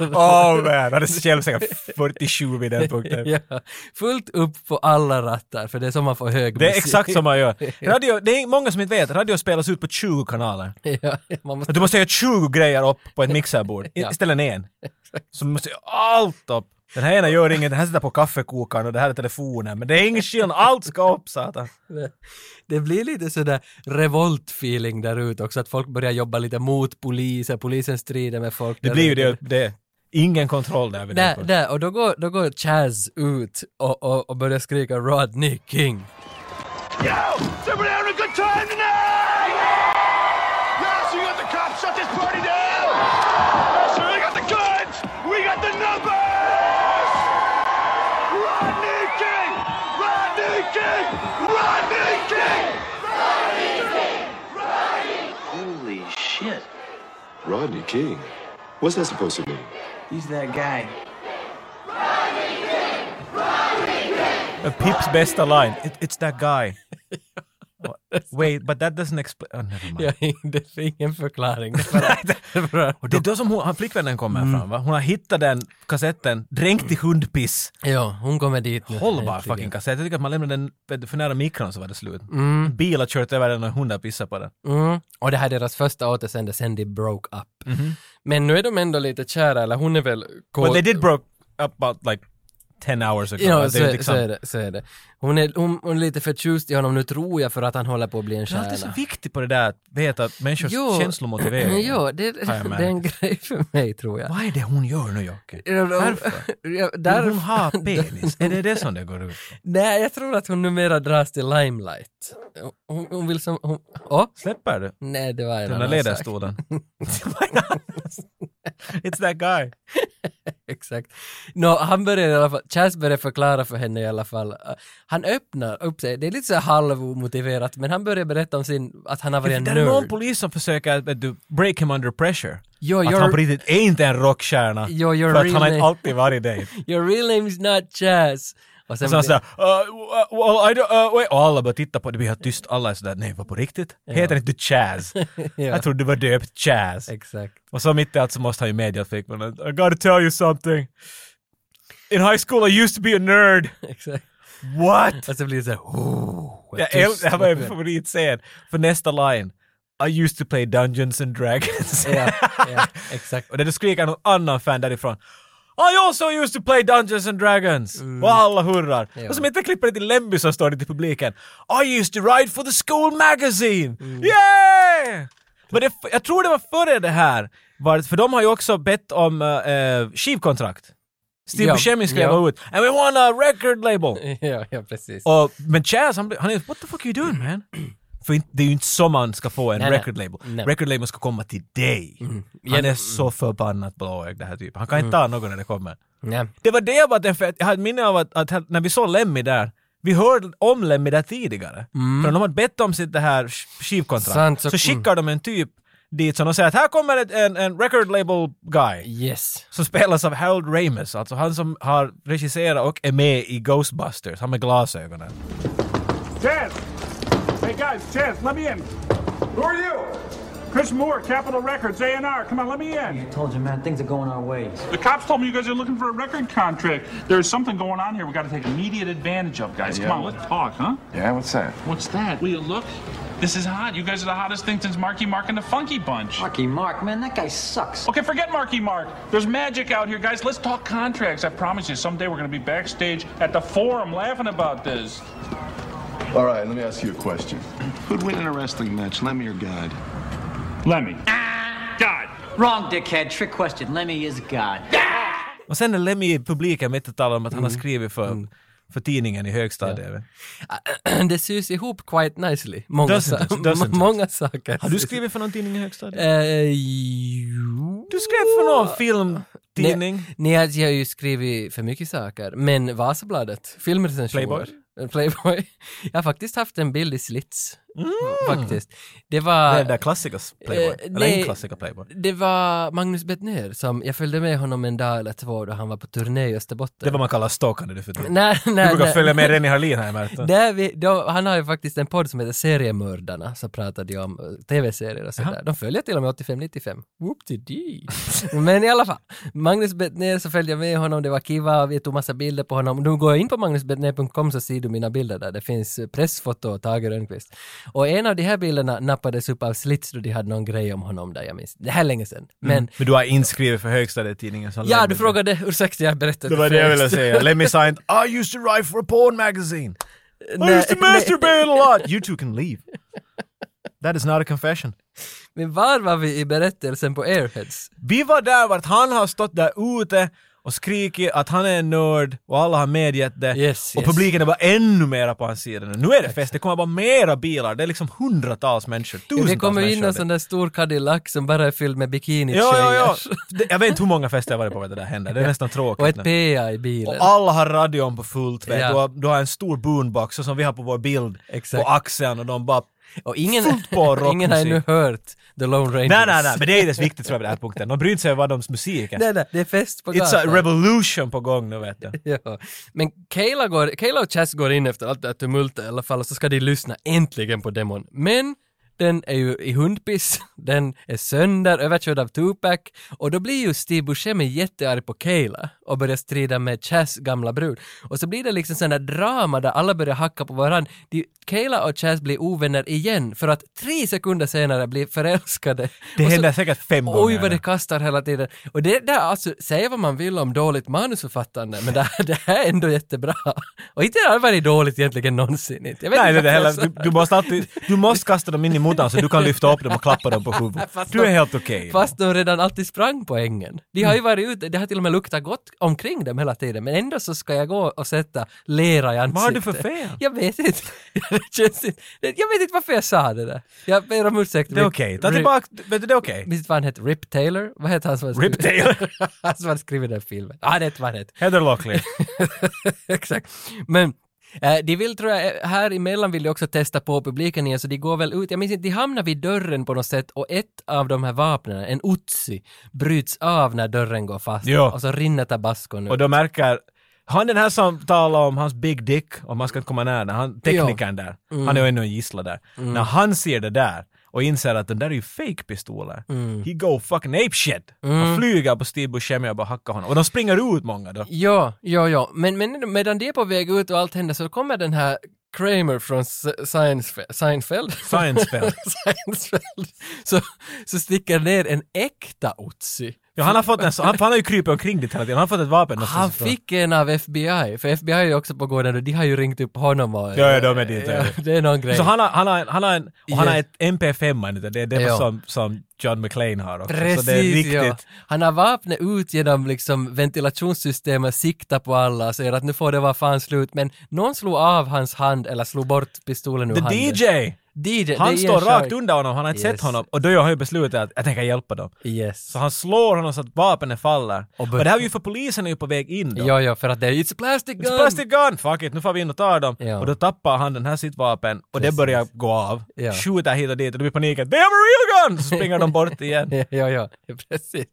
<laughs> Åh man, han hade säkert 47 vid den punkten. <laughs> ja, fullt upp på alla rattar för det är som man får hög Det är musik. exakt som man gör. <laughs> Radio, det är många som inte vet, radio spelas ut på 20 kanaler. ja, man måste... Du måste göra 20 grejer upp på ett mixerbord Ja. istället än en. Så du måste göra allt upp. Den här ena gör inget, den här sitter på kaffekokaren och det här är telefonen. Men det är ingen skillnad, allt ska upp satan. Det- blir lite sådär revolt-feeling där ute också, att folk börjar jobba lite mot polisen, polisen strider med folk. Det blir ju det, det. Ingen kontroll där vid Där, det. där, och då går, då går Chaz ut och, och, och börjar skrika Rodney King. Yo! Somebody having a good time tonight? Yeah, so you got the cops shut this party down? Yeah, so we got the guns! We got the numbers! Rodney King, Rodney King! Rodney King! Rodney King! Holy shit. Rodney King? What's that supposed to mean? He's that guy. A Pips best line, It, it's that guy. <laughs> <laughs> Wait, but that doesn't explain... Oh, never mind. Ja, <laughs> det är ingen förklaring. <laughs> Och det är då som hon, han, flickvännen kommer fram va? Hon har hittat den kassetten dränkt i hundpiss. Ja, hon kommer dit nu. Hållbar fucking kassett. Jag tycker att man lämnade den för nära mikron så var det slut. Mm. Bil har kört över den och hundar pissar på den. Mm. Och det här är deras första återseende sen de broke up. Mhm. Men nu är de ändå lite kära, eller hon är väl... But they did broke up about like 10 hours ago. Ja, det så, är är- liksom- så är det. Så är det. Hon, är, hon, hon är lite förtjust i honom nu tror jag för att han håller på att bli en Det är alltid så stjärna. viktigt på det där att veta att människors Jo. känslomotivering. Jo, det, det är en grej för mig tror jag. Vad är det hon gör nu Jocke? Varför? <laughs> Ja, Vill där, hon ha <laughs> penis? är det det som det går ut? Nej, jag tror att hon numera dras till limelight. Hon, hon vill som... Hon, åh? Släpper du? Nej, det var en Den där annan sak. ledarstolen. <laughs> <laughs> It's that guy. <laughs> Exakt. Nå, han börjar i alla fall, Chaz börjar förklara för henne i alla fall. Uh, Han öppnar upp sig, det är lite så halvomotiverat, men han börjar berätta om sin, att han har varit en Det är någon nörd. polis som försöker vet du, break him under pressure. Jo, att han på riktigt är inte en rockstjärna. Your för att han har inte alltid varit det. <laughs> Your real name is not Chaz. Och Och sen såhär, uh, well, I don't, uh, wait. Och alla börjar titta på det, blir helt tyst. Alla är sådär, nej vad på riktigt? Heter inte du Chaz? <laughs> Ja. Jag trodde du var döpt Chaz. Exakt. Och så mitt i allt så måste han ju medge att flickvännen, I gotta tell you something. In high school I used to be a nerd. <laughs> Exakt. What? Och så blir det såhär, oh, Jag det här var min favoritscen. För nästa line. I used to play Dungeons and Dragons. Ja, ja, <laughs> exakt. och det skriker någon annan fan därifrån. I also used to play Dungeons and Dragons! Och alla hurrar. Ja. Och som inte klipper det till Lemby så står det till publiken. I used to write for the school magazine! Yeah! Men det, jag tror det var före det här. Var, för de har ju också bett om uh, skivkontrakt. Steve Ja, Buscemi skrev ja. ut “And we want a record label”. <laughs> ja, ja, precis. Och, men Chaz, han, han är “What the fuck are you doing man?” <clears throat> För inte- det är ju inte så man ska få en Nej, nej. record label. Nej. Record label ska komma till dig. Han Ja, är så förbannat blåögd det här typen. Han kan Mm. inte ta någon när det kommer. Ja. Det var det jag var för jag har ett minne av att, att när vi såg Lemmy där, vi hörde om Lemmy där tidigare. För de hade bett om sitt det här sk- skivkontrakt. Sant, så så- skickar de en typ dit som de säger att här kommer ett, en, en record label guy. Yes. Som spelas av Harold Ramis, alltså han som har regisserat och är med i Ghostbusters, han med glasögonen. Chaz! Hey guys, Chaz, let me in. Who are you? Chris Moore, Capitol Records, A&R. Come on, let me in. I told you, man, things are going our ways. The cops told me you guys are looking for a record contract. There's something going on here we got to take immediate advantage of, guys. Come on, let's talk, huh? Yeah, what's that? What's that? Will you look? This is hot. You guys are the hottest thing since Marky Mark and the Funky Bunch. Marky Mark, man, that guy sucks. Okay, forget Marky Mark. There's magic out here, guys. Let's talk contracts. I promise you, someday we're going to be backstage at the forum laughing about this. All right, let me ask you a question. Who'd win in a wrestling match, Lemmy or God? Lemmy. God. Wrong, dickhead. Trick question. Lemmy is God. Och sen är Lemmy i publiken mitt och talar om att han har skrivit för, för tidningen i högstadiet. <clears throat> det sys ihop quite nicely. Många, Doesn't sa- it? Doesn't it? många saker. Har du skrivit för någon tidning i högstadiet? Jo. Du skrev för någon filmtidning? Nej, nej, jag har ju skrivit för mycket saker. Men Vasabladet, filmrecensioner. Playboy? Playboy. Jag har faktiskt haft en bild i slits. Mm. Faktiskt. Det var... Det är den där klassikers Playboy. Eh, Eller nej. en klassiker Playboy. Det var Magnus Bettner som, jag följde med honom en dag eller två då han var på turné i Österbotten. Det vad man kallar stalkande nu för tiden. Nej, Du nej, brukar nej. följa med Rennie Harlin jag märkt. Där vi, då, han har ju faktiskt en podd som heter Seriemördarna, så pratar de om eh, tv-serier och sådär. De följer till och med 85-95. Whoop-de-dee. <laughs> Men i alla fall, Magnus Bettner så följde jag med honom, det var kiva, vi tog massa bilder på honom. Nu går jag in på magnusbettner.com så ser du mina bilder där. Det finns eh, pressfoto av Tage Rönnqvist. Och en av de här bilderna nappades upp av Slits då de hade någon grej om honom där, jag minns. Det här är länge sedan. Men Mm. Men du har inskrivit för högstadietidningen som Ja, du frågade, ursäkta jag berättade Det var det jag ville säga. <laughs> Lemmy signed I used to write for a porn magazine. I used to masturbate a lot. You two can leave. That is not a confession. Men var var vi i berättelsen på Airheads? Vi var där vart han har stått där ute och skrikit att han är en nörd och alla har medgett det. Yes, och yes. publiken är bara ännu mera på hans sida nu. Nu är det fest, det kommer bara mera bilar. Det är liksom hundratals människor, tusentals Det kommer in människor. en sån där stor Cadillac som bara är fylld med bikini Ja, ja, ja. Det- Jag vet inte hur många fester jag varit på där det där händer. Det är nästan tråkigt. Och ett. PA i bilen. Och alla har radion på fullt, vet. Ja. du, har, du har en stor boombox så som vi har på vår bild Exakt. på axeln och de bara Och ingen, <laughs> ingen har ännu hört The Lone Rangers. Nej, nej, nej, men det är det viktigt tror jag vid den här punkten. De bryr inte sig om vad de musik är. nej, nej, det är fest på It's a gatan. revolution på gång nu vet du. <laughs> Ja. Men Kayla, går, Kayla och Chas går in efter allt det här tumultet i alla fall och så ska de lyssna äntligen på demon. Men den är ju i hundpiss, <laughs> den är sönder, överkörd av Tupac och då blir ju Steve Buscemi jättearg på Kayla och börjar strida med Chas gamla brud. Och så blir det liksom sån där drama där alla börjar hacka på varandra. De, Kayla och Chas blir ovänner igen för att tre sekunder senare blir förälskade. Det Och så- händer säkert fem gånger. Oj vad det kastar hela tiden. Och det där, alltså, säg vad man vill om dåligt manusförfattande, men det, <laughs> det här är ändå jättebra. Och inte har det varit dåligt egentligen någonsin. Inte. Jag vet Nej, inte det heller, du, du, måste alltid, du måste kasta dem in i mottan så du kan lyfta upp dem och klappa dem på huvudet. <laughs> Fast Du är de- helt okej. Fast de redan alltid sprang på ängen. De har ju varit ute, det har till och med luktat gott omkring dem hela tiden, men ändå så ska jag gå och sätta lera i ansiktet. Vad har du för fel? Jag vet inte. <laughs> Det känns inte. Jag vet inte varför jag sa det där. Jag ber om ursäkt. Det är okej. Ta tillbaka, vet du, det är okej. Visst var han hette Rip Taylor? Vad hette han som hade Rip Taylor? <laughs> han som hade skrivit den filmen. Ja, det vet vad han hette. Heather Locklear. Exakt. Men de vill, tror jag, eh, här emellan vill de också testa på publiken igen, så de går väl ut, jag minns inte, de hamnar vid dörren på något sätt och ett av de här vapnen, en Uzi, bryts av när dörren går fast. Ja. Och så rinner tabascon ut. Och då märker han den här som talar om hans big dick och man ska komma nära, han, teknikern där, Mm. han är ju ännu en gissla där. När han ser det där och inser att den där är ju fake pistoler Mm. he go fucking ape shit. Och flyger på Steve Buscemi och bara hackar honom. Och de springer ut många då. Ja, ja, ja. Men, men medan de är på väg ut och allt händer så kommer den här Kramer från Se- Seinfeld, Seinfeld? <laughs> Seinfeld. Så, så sticker ner en äkta Uzi. Ja, han har fått en, han, han har ju krypit omkring dit hela tiden, han har fått ett vapen Han fick en av FBI, för FBI är ju också på gården och de har ju ringt upp honom och... Ja, ja, de är dit, ja. Det är någon grej. Så han har, han har, han har, en, och han Ja. har ett MP5, inte? det är det Ja. som, som John McClane har också. Precis, så det är riktigt. ja. Han har vapnet ut genom liksom ventilationssystemet, siktar på alla och säger att nu får det vara fan slut, men någon slog av hans hand eller slog bort pistolen ur The handen. DJ! DJ! Han står rakt under honom, han har inte Yes. sett honom. Och då har han ju beslutat att jag tänker hjälpa dem. Yes. Så han slår honom så att vapnet faller. Och Och, det här är ju för polisen är ju på väg in då. Ja, ja, för att det är It's a plastic gun! It's plastic gun! Fuck it, nu får vi in och tar dem. Ja. Och då tappar han den här sitt vapen och Precis. det börjar gå av. Ja. Skjuter hit och dit och det blir paniken. They have a real gun! Så springer de bort igen. <laughs> Ja, ja, ja, <laughs> precis.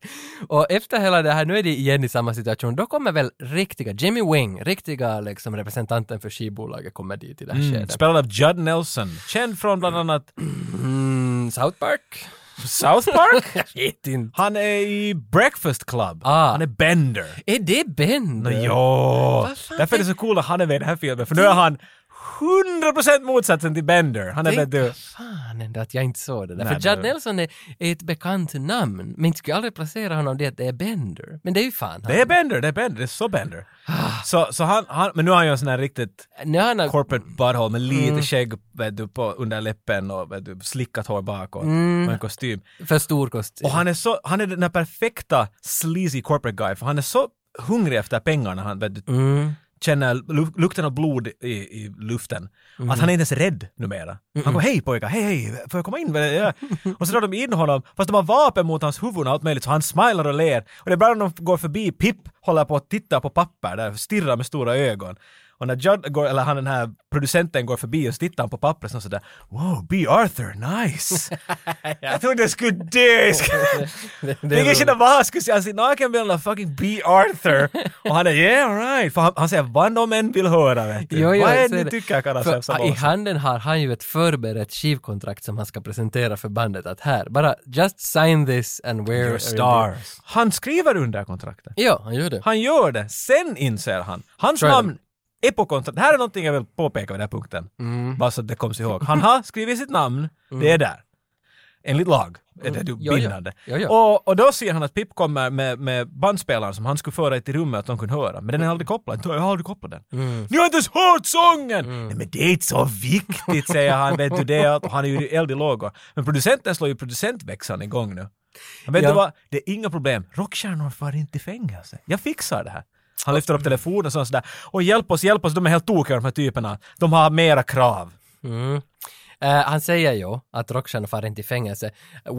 Och efter hela det här, nu är de igen i samma situation, då kommer väl riktiga, Jimmy Wing, riktiga liksom representanten för skivbolaget kommer dit i det här Mm, skedet. spelad av Judd Nelson. Känd från bland annat Mm, South Park? South Park? <laughs> Jag vet inte. Han är i Breakfast Club. Ah. Han är Bender. Är det Ben? Nå, ja. Därför är det så coolt att han är med i den här filmen, för nu är han 100% motsatsen till Bender. Han är Tänk vet du... fan ändå att jag inte såg det där. Nej, För Judd Nelson är, är ett bekant namn, men inte skulle jag aldrig placera honom det att det är Bender. Men det är ju fan han. Det är Bender, det är Bender, det är så Bender. Så, så han, han, men nu har han ju en sån här riktigt Nu har han corporate butthole med lite Mm. skägg vet du, på, under läppen och vet du, slickat hår bakåt Mm. och en kostym. för stor kostym. Och han är så, han är den här perfekta sleazy corporate guy för han är så hungrig efter pengarna han vet du, Mm. Känner lu- lukten av blod i, i luften. Mm. Att han är inte ens rädd numera. Han går hej pojkar, hej hej, får jag komma in? Ja. Och så drar de in honom, fast de har vapen mot hans huvud och allt möjligt, så han smilar och ler. Och det är bara när de går förbi, Pip håller på att titta på papper där, stirrar med stora ögon. Och när Judd går, eller han den här producenten går förbi och så tittar han på pappret och sådär Wow, B. Arthur, nice! <laughs> jag trodde jag skulle dö! <laughs> det, Det är ingen skillnad vad han skulle säga, han säger no I can be fucking B. Arthur. och han är yeah alright, för han, han säger vad de än vill höra vet du. Jo, jo, vad än ni tycker kan han säga I handen har han ju ett förberett skivkontrakt som han ska presentera för bandet att här, bara just sign this and we're Your stars. Han skriver under kontraktet. Ja, han gör det. Han gör det, sen inser han. Hans namn kontraktet. Det här är någonting jag vill påpeka vid den här punkten. Mm. Bara så att det kommer ihåg. Han har skrivit sitt namn, det är där. Enligt lag är det Mm. Jo, jo. bindande. Jo, jo. Och, och då ser han att Pip kommer med, med bandspelaren som han skulle föra till rummet att de kunde höra. Men den är aldrig kopplad. Jag har aldrig kopplat den. Mm. Ni har inte ens hört sången! Nej, men det är inte så viktigt säger han. Vet du det? Och han är ju eld i lågor. Men producenten slår ju producentväxeln igång nu. Men vet Ja. du vad? Det är inga problem. Rockstjärnor far inte i fängelse. Jag fixar det här. Han lyfter upp telefonen och sådär. Och hjälp oss, hjälp oss, de är helt tokiga de här typerna. De har mera krav. Mm. Eh, han säger ju att rockstjärnor far inte i fängelse.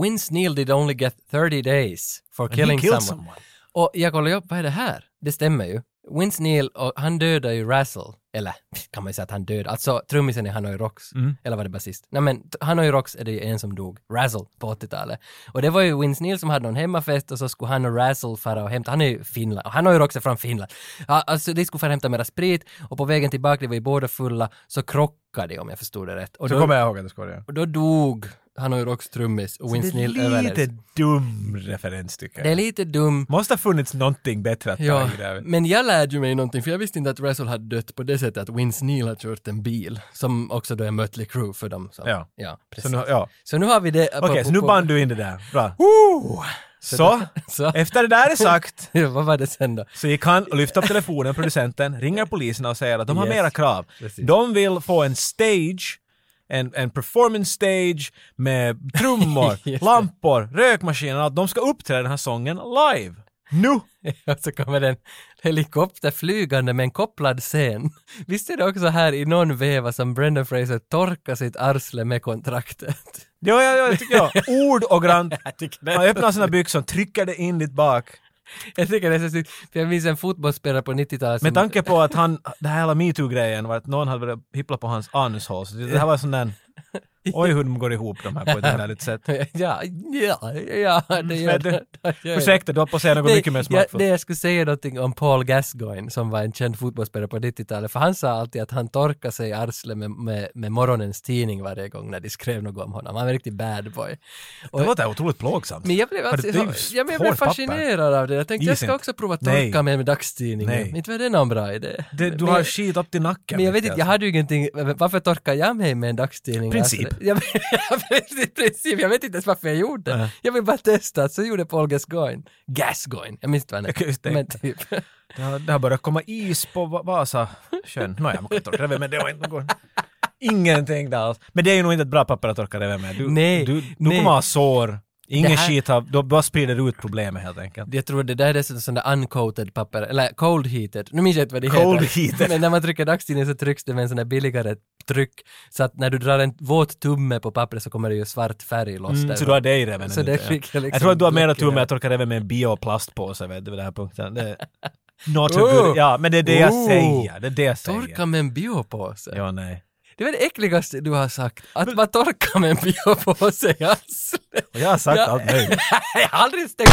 Vince Neil did only get 30 days for killing someone. someone. Och jag kollade upp, vad är det här? Det stämmer ju. Vince Neil, och han dödade ju Razzle, eller kan man ju säga att han dödade, alltså trummisen i Hanoi Rocks, Mm. eller var det basist? Nej men Hanoi Rocks är det ju en som dog, Razzle, på 80-talet. Och det var ju Vince Neil som hade någon hemmafest och så skulle han och Razzle fara och hämta, han är ju Finland, och Hanoi Rocks är från Finland. Alltså de skulle fara och hämta mera sprit och på vägen tillbaka, de var ju båda fulla, så krockade de om jag förstod det rätt. Och Så då, kommer jag ihåg att det det. och då dog Hanoi Rocks trummis och Så Vince det är Neil överlevde. lite dum referens tycker jag. Det är lite dum. Måste ha funnits någonting bättre att ta Ja, i där. men jag lärde ju mig någonting för jag visste inte att Russell hade dött på det sättet att Vince Neil har kört en bil som också då är Mötley Crüe för dem. Som, Ja. ja Så precis. nu, ja. Så nu har vi det. Okej, så nu band du in det där. Bra. Så, <laughs> Så. efter det där är sagt, <laughs> Ja, Vad var det sen då? så gick han och lyfte upp telefonen, producenten, ringer polisen och säger att de har Yes. mera krav. Precis. De vill få en stage, en, en performance stage med <laughs> trummor, lampor, rökmaskiner, att de ska uppträda den här sången live. Nu! <laughs> Och så kommer en helikopter flygande med en kopplad scen. Visst är det också här i någon veva som Brendan Fraser torkar sitt arsle med kontraktet? Ja, ja, ja, jag tycker jag. <laughs> Ord och grant. Han öppnar sina byxor, trycker det in dit bak. <laughs> Jag tycker det är så snyggt, för jag minns en fotbollsspelare på 90-talet Med tanke på att <laughs> han, det här hela metoo-grejen var att någon hade börjat hippla på hans anushål. Så det här var sån där, <laughs> oj hur de går ihop de här på ett härligt sätt. ja, ja, ja, det gör det. <laughs> gör det. Ursäkta, du har på att säga något mycket mer ja, smakfullt. det jag skulle säga någonting om Paul Gascoigne som var en känd fotbollsspelare på 90-talet, för han sa alltid att han torkade sig i arslet med, med, med morgonens tidning varje gång när de skrev något om honom. Han var en riktig bad boy. Det låter otroligt plågsamt. Men jag blev, alltså, ja, men jag blev fascinerad av det. Jag tänkte jag ska också prova att torka mig med dagstidningen. Inte var det någon bra idé. Det, du Men- har skit upp till nacken. men jag vet vet inte, jag hade ju ingenting, varför torkar jag mig med en dagstidning? Princip. Alltså, <laughs> jag, jag, princip, jag vet inte ens varför jag gjorde det. Jag vill bara testa, så gjorde Paul Gascoigne. Gascoigne, jag minns inte vad han Jag hette. Men typ. <laughs> Det har, det har börjat komma is på Va- Vasasjön. Nåja, man kan torka det men det var inte något. Ingenting alls. Men det är ju nog inte ett bra papper att torka det med. Du, Nej, du, du nej. kommer ha sår. Ingen här- skit har, du bara sprider ut problemet helt enkelt. Jag tror det där är dessutom där uncoated papper, eller cold heated. Nu minns jag inte vad det Cold heter. heated. Men när man trycker dagstidningen så trycks det med en sån där billigare tryck. Så att när du drar en våt tumme på pappret så kommer det ju svart färg loss Mm, där. så du har det i reven Så det fick jag liksom Jag tror att du har mera bläck i tur med att torka reven med en bioplastpåse vet du vid den här punkten. Det, <laughs> not Oh! good. Ja, men det är det jag Oh! säger. Det är det jag säger. Torka med en biopåse. Ja, nej. Det var det äckligaste du har sagt. Att man torkar med en biopåse i arslet. Och jag har sagt Ja. allt möjligt. <laughs> jag har aldrig stängt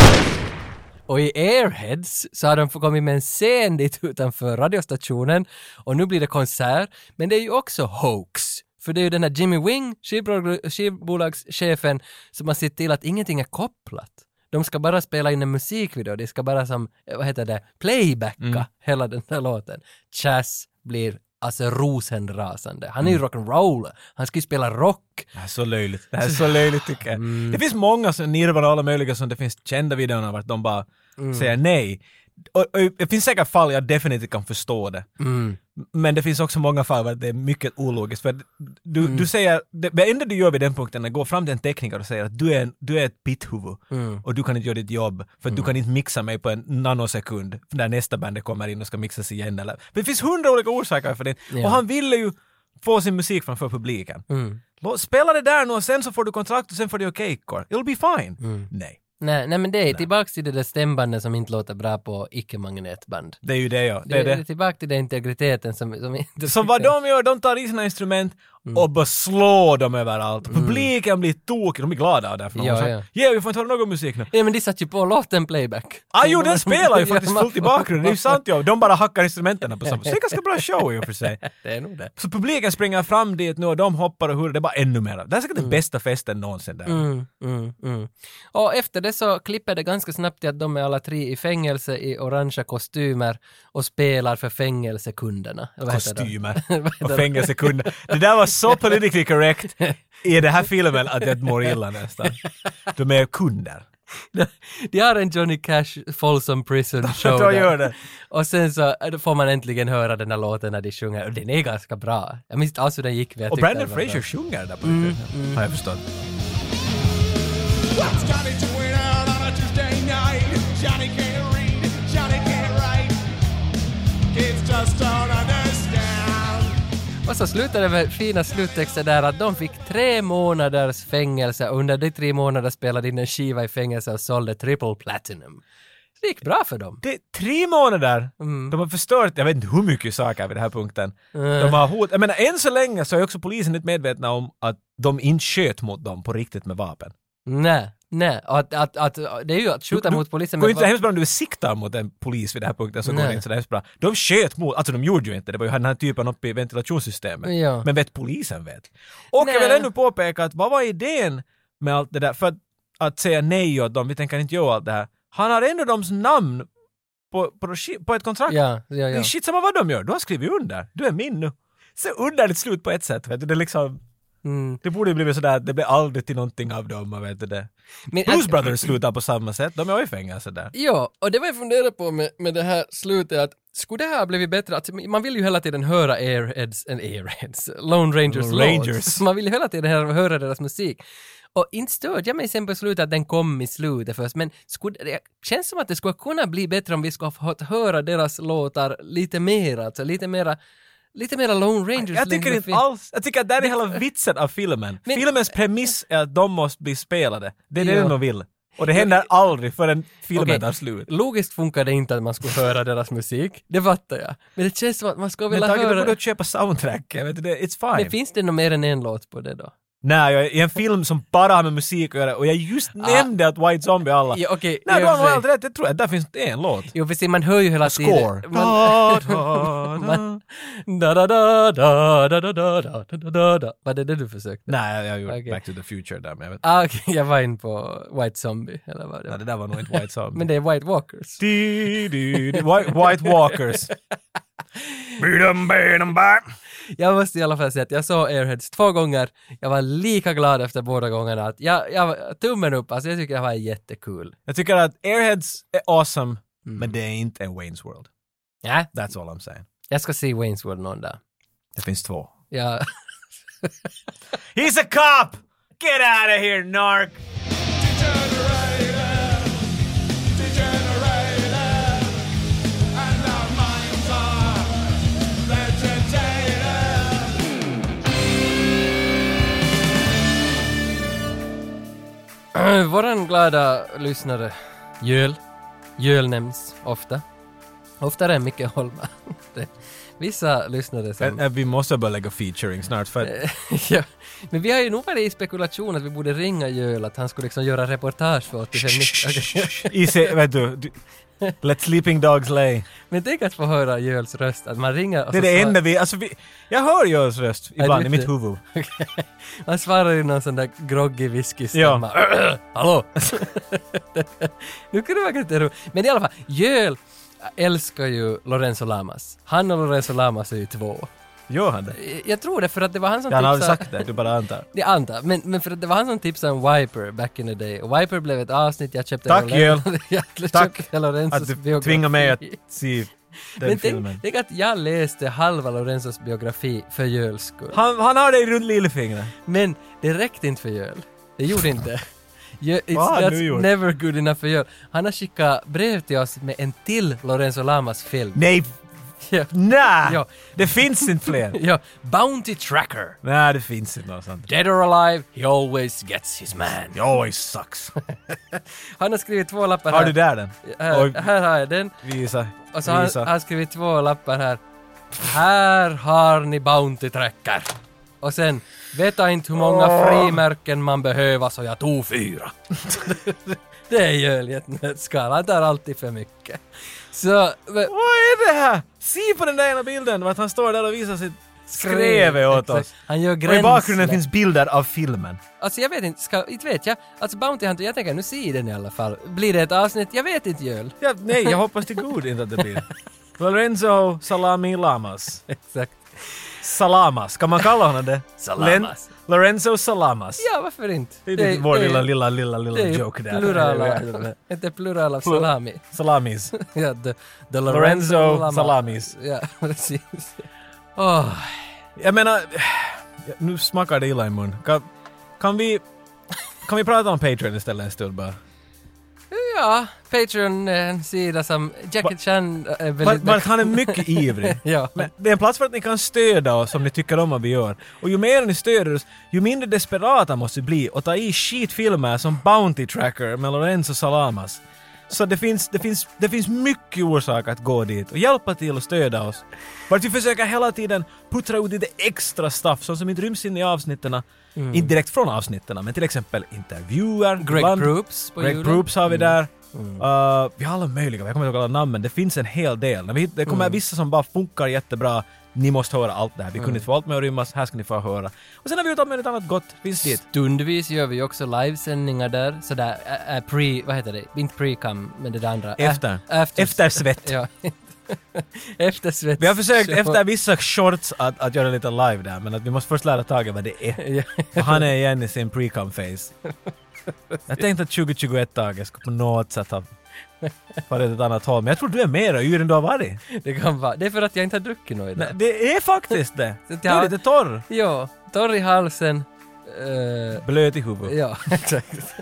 och i Airheads så har de kommit med en scen dit utanför radiostationen och nu blir det konsert. Men det är ju också hoax. För det är ju den här Jimmy Wing, skivbolag- skivbolagschefen, som har sett till att ingenting är kopplat. De ska bara spela in en musikvideo, de ska bara som, eh, vad heter det, playbacka Mm. hela den här låten. Chas blir alltså rosenrasande. Han är ju rock'n'roll, han ska ju spela rock. Det här är så löjligt. Det här är så <laughs> löjligt tycker jag. Det finns många som Nirvana och alla möjliga som det finns kända videor vart de bara säger nej. Och, och det finns säkert fall jag definitivt kan förstå det. Men det finns också många fall där det är mycket ologiskt. För du, du säger, det, det enda du gör vid den punkten är att gå fram till en tekniker och säga att du är, en, du är ett pitthuvud och du kan inte göra ditt jobb för du kan inte mixa mig på en nanosekund när nästa band kommer in och ska mixas igen. Eller. Det finns hundra olika orsaker för det. Ja. Och han ville ju få sin musik framför publiken. Mm. Spela det där nu och sen så får du kontrakt och sen får du okej okay, It'll be fine. Mm. Nej. Nej, nej men det är tillbaks till det där stämbanden som inte låter bra på icke-magnetband. Det är ju det ja. Det är det är tillbaka till den integriteten som, som inte... Så vad de gör, de tar i sina instrument Mm. och bara slår dem överallt. Publiken blir tokig, de blir glada av det. För de Ja, ja. yeah, vi får inte höra någon musik nu. Nej men de satt ju på låten playback. Ah, jo, den spelar ju <laughs> faktiskt Ja, fullt i bakgrunden, det är ju sant ja. De bara hackar instrumenten på samma Så det är ganska bra show i och för sig. <laughs> Det är nog det. Så publiken springer fram dit nu och de hoppar och hurrar, det är bara ännu mer. Det är säkert den bästa festen någonsin där. Mm, mm, mm. Och efter det så klipper det ganska snabbt till att de är alla tre i fängelse i orangea kostymer och spelar för fängelsekunderna. Kostymer <laughs> och det? fängelsekunder. Det där var så politically correct i den här filmen att jag mår illa nästan. De är kunder. De har en Johnny Cash Folsom Prison show De gör det. Och sen så äh, får man äntligen höra den här låten när de sjunger och den är ganska bra. Jag minns inte alls hur den gick men jag Och Brandon. Fraser sjunger där på Mm, mm. Har jag förstått. What's Johnny can't read, Johnny can't write. Kids just don't. Och så slutade det med fina sluttexter där att de fick tre månaders fängelse och under de tre månaderna spelade in en skiva i fängelse och sålde triple platinum. Det gick bra för dem. Det är tre månader! Mm. De har förstört, jag vet inte hur mycket saker vid den här punkten. Mm. De har hot, jag menar än så länge så är också polisen inte medvetna om att de inte sköt mot dem på riktigt med vapen. Nej, nej. Att, att, att, det är ju att skjuta Du- mot polisen Det går inte så hemskt bra om du siktar mot en polis vid den här punkten så går Nej. det inte så hemskt bra. De sköt mot, alltså de gjorde ju inte det, var ju den här typen uppe i ventilationssystemet. Ja. Men vet polisen vet. Och jag vill Nej. ännu påpeka att vad var idén med allt det där? För att, att säga nej åt dem, vi tänker inte göra allt det här. Han har ändå deras namn på, på, på ett kontrakt. Ja, ja, Det är ja. shit samma vad de gör, du har skrivit under. Du är min nu. Så underligt slut på ett sätt, vet du. Det är liksom... Mm. Det borde ju blivit sådär att det blir aldrig till någonting av dem, vet du det. Men Blues att- Brothers slutar på samma sätt, de är ju i fängelse där. Ja, och det var jag funderade på med, med det här slutet att skulle det här blivit bättre? Att man vill ju hela tiden höra Airheads, en Airheads, Lone Rangers Lone. Rangers. Man vill ju hela tiden höra deras musik. Och inte störde jag mig sen på slutet att den kom i slutet först, men skulle, det känns som att det skulle kunna bli bättre om vi skulle ha fått höra deras låtar lite mer, alltså lite mera, lite mera Lone Rangers. Jag tycker inte alls, jag tycker att det är hela vitsen av filmen. <laughs> Men- Filmens premiss är att de måste bli spelade. Det är det de vill. Och det händer aldrig förrän filmen Okej, tar slut. Logiskt funkar det inte att man skulle höra deras musik, det fattar jag. Men det känns som att man skulle Men vilja Tage, du höra... borde köpa soundtracket, vet du det? It's fine. Men finns det nog mer än en låt på det då? Nej, jag i en film som bara har med musik att göra och jag just nämnde att White Zombie alla... Ah. Ja, okej, Nej, du har helt rätt. Jag tror att där finns en låt. Jo, precis, man hör ju hela Score. tiden... Man, man, da, da, da, da, da, da, da, da, da, da. Var det det du försökte? Nej, jag gjorde Okej. Back to the Future där, men jag vet Ah, okej, jag var in på White Zombie, eller vad det Nej, var. det där var nog inte White Zombie. Men det är White Walkers. Di, di, di. White, White Walkers. Jag måste i alla fall säga att jag såg Airheads två gånger. Jag var lika glad efter båda gångerna. Att jag, jag, tummen upp, alltså jag tycker det var jättekul. Jag tycker att Airheads är awesome, men det är inte en Wayne's World. Ja, That's all I'm saying. jag ska se Wayne's World någon dag. Det finns två. Ja. <laughs> He's a cop! Get out of here, narc! <clears throat> Våran glada lyssnare, Jöl. Jöl nämns ofta. Oftare än Micke Holma. <laughs> Vissa lyssnare som... Men, äh, vi måste börja lägga featuring snart för att <laughs> ja, men vi har ju nog varit i spekulation att vi borde ringa Jöl, att han skulle liksom göra reportage för 85 Okej. Easy, vet du, du <laughs> Let sleeping dogs lay. Men tänk att få höra Jöls röst, att man ringer och Det är så det enda vi, alltså vi, jag hör Jöls röst Ja, ibland i mitt huvud. <laughs> Han svarar i någon sån där groggy whisky-stämma. <laughs> Hallå! nu kan det vara lite roligt. Men i alla fall, Jöl älskar ju Lorenzo Lamas. Han och Lorenzo Lamas är ju två. Gör han det? Jag tror det för att det var han som Ja, han har tipsade... sagt det, du bara antar. <laughs> Jag antar, men, men för att det var han som tipsade om Wiper back in the day. Och Wiper blev ett avsnitt, jag köpte Tack, <laughs> jag Tack att du biografi. tvingar mig att se <laughs> den Men filmen. tänk, tänk att jag läste halva Lorenzos biografi för Jöls skull. Han, han har dig runt lillfingret. Men det räckte inte för Jöl. Det gjorde inte. Jö- It's, Vad that's gjort? never good enough för Jöl. Han har skickat brev till oss med en till Lorenzo Lamas film. Nej! Ja. Nej! Ja. Det finns inte fler. <laughs> ja, Bounty Tracker. Nej, det finns inte något sånt. Dead or alive, he always gets his man. He always sucks. <laughs> Han har skrivit två lappar Har här. du där den? Här, Oj. här har jag den. Visa. Och så har han, Visa. han har skrivit två lappar här. Här har ni Bounty Tracker. Och sen, vet jag inte hur många frimärken man behöver så jag tog fyra. <laughs> det är Jöl i ett nötskal. Han tar alltid för mycket. Så, Vad är det här? Se på den där ena bilden, att han står där och visar sitt skrevet åt oss. Han gör Och i bakgrunden gränsle. finns bilder av filmen. Alltså jag vet inte, ska, inte vet jag. Alltså Bounty Hunter, jag tänker nu se den i alla fall. Blir det ett avsnitt? Jag vet inte Jöl. Ja, nej, jag hoppas till god inte att det blir. <laughs> Lorenzo Salami Lamas. Exakt. Salamas, kan man kalla honom det? Salamas. Lorenzo Salamas. Ja, varför inte? Det är vår lilla, lilla, lilla, lilla det är joke där. Plurala, inte plural av salami. Salamis. <laughs> ja, the, the Lorenzo Lama- Salamis. Ja, <laughs> precis. Åh, Jag menar, nu smakar det illa i mun. Kan, kan vi... Kan vi prata om Patreon istället en stund bara? Ja, Patreon är en sida som Jackie Chan är väldigt... vart han är mycket ivrig. <laughs> ja. Men det är en plats för att ni kan stödja oss om ni tycker om vad vi gör. Och ju mer ni stöder oss, ju mindre desperata måste vi bli och ta i skitfilmer som Bounty Tracker med Lorenzo Salamas. Så det finns, det, finns, det finns mycket orsak att gå dit och hjälpa till och stödja oss. Vart vi försöker hela tiden puttra ut lite extra stuff, sånt som inte ryms in i avsnitten. Mm. Inte direkt från avsnitten, men till exempel intervjuer. Greg ibland- Proops på Greg. Proops har vi Mm. där. Uh, vi har alla möjliga, jag kommer inte ihåg alla namnen, det finns en hel del. Vi, det kommer Mm. vissa som bara funkar jättebra, ni måste höra allt det här. Vi kunde Mm. inte få allt med att rymmas, här ska ni få höra. Och sen har vi gjort allt möjligt annat gott, finns dit. Stundvis gör vi också livesändningar där, sådär äh, äh, pre, vad heter det? Inte pre-cum, men det där andra. Äh, Efter. efter. Eftersvett. ja. <laughs> <laughs> Eftersvett. Vi har försökt <laughs> efter vissa shorts att, att göra lite live där, men att vi måste först lära Tage vad det är. <laughs> Och han är igen i sin pre-cum face. Jag tänkte att 2021 Tage skulle på något sätt ha varit ett annat håll, men jag tror du är mer yr än du har varit. Det kan vara. Det är för att jag inte har druckit något idag. Nej, det är faktiskt det. Du är lite torr. Ja, torr i halsen. eh, Blöt i huvudet. ja, exakt.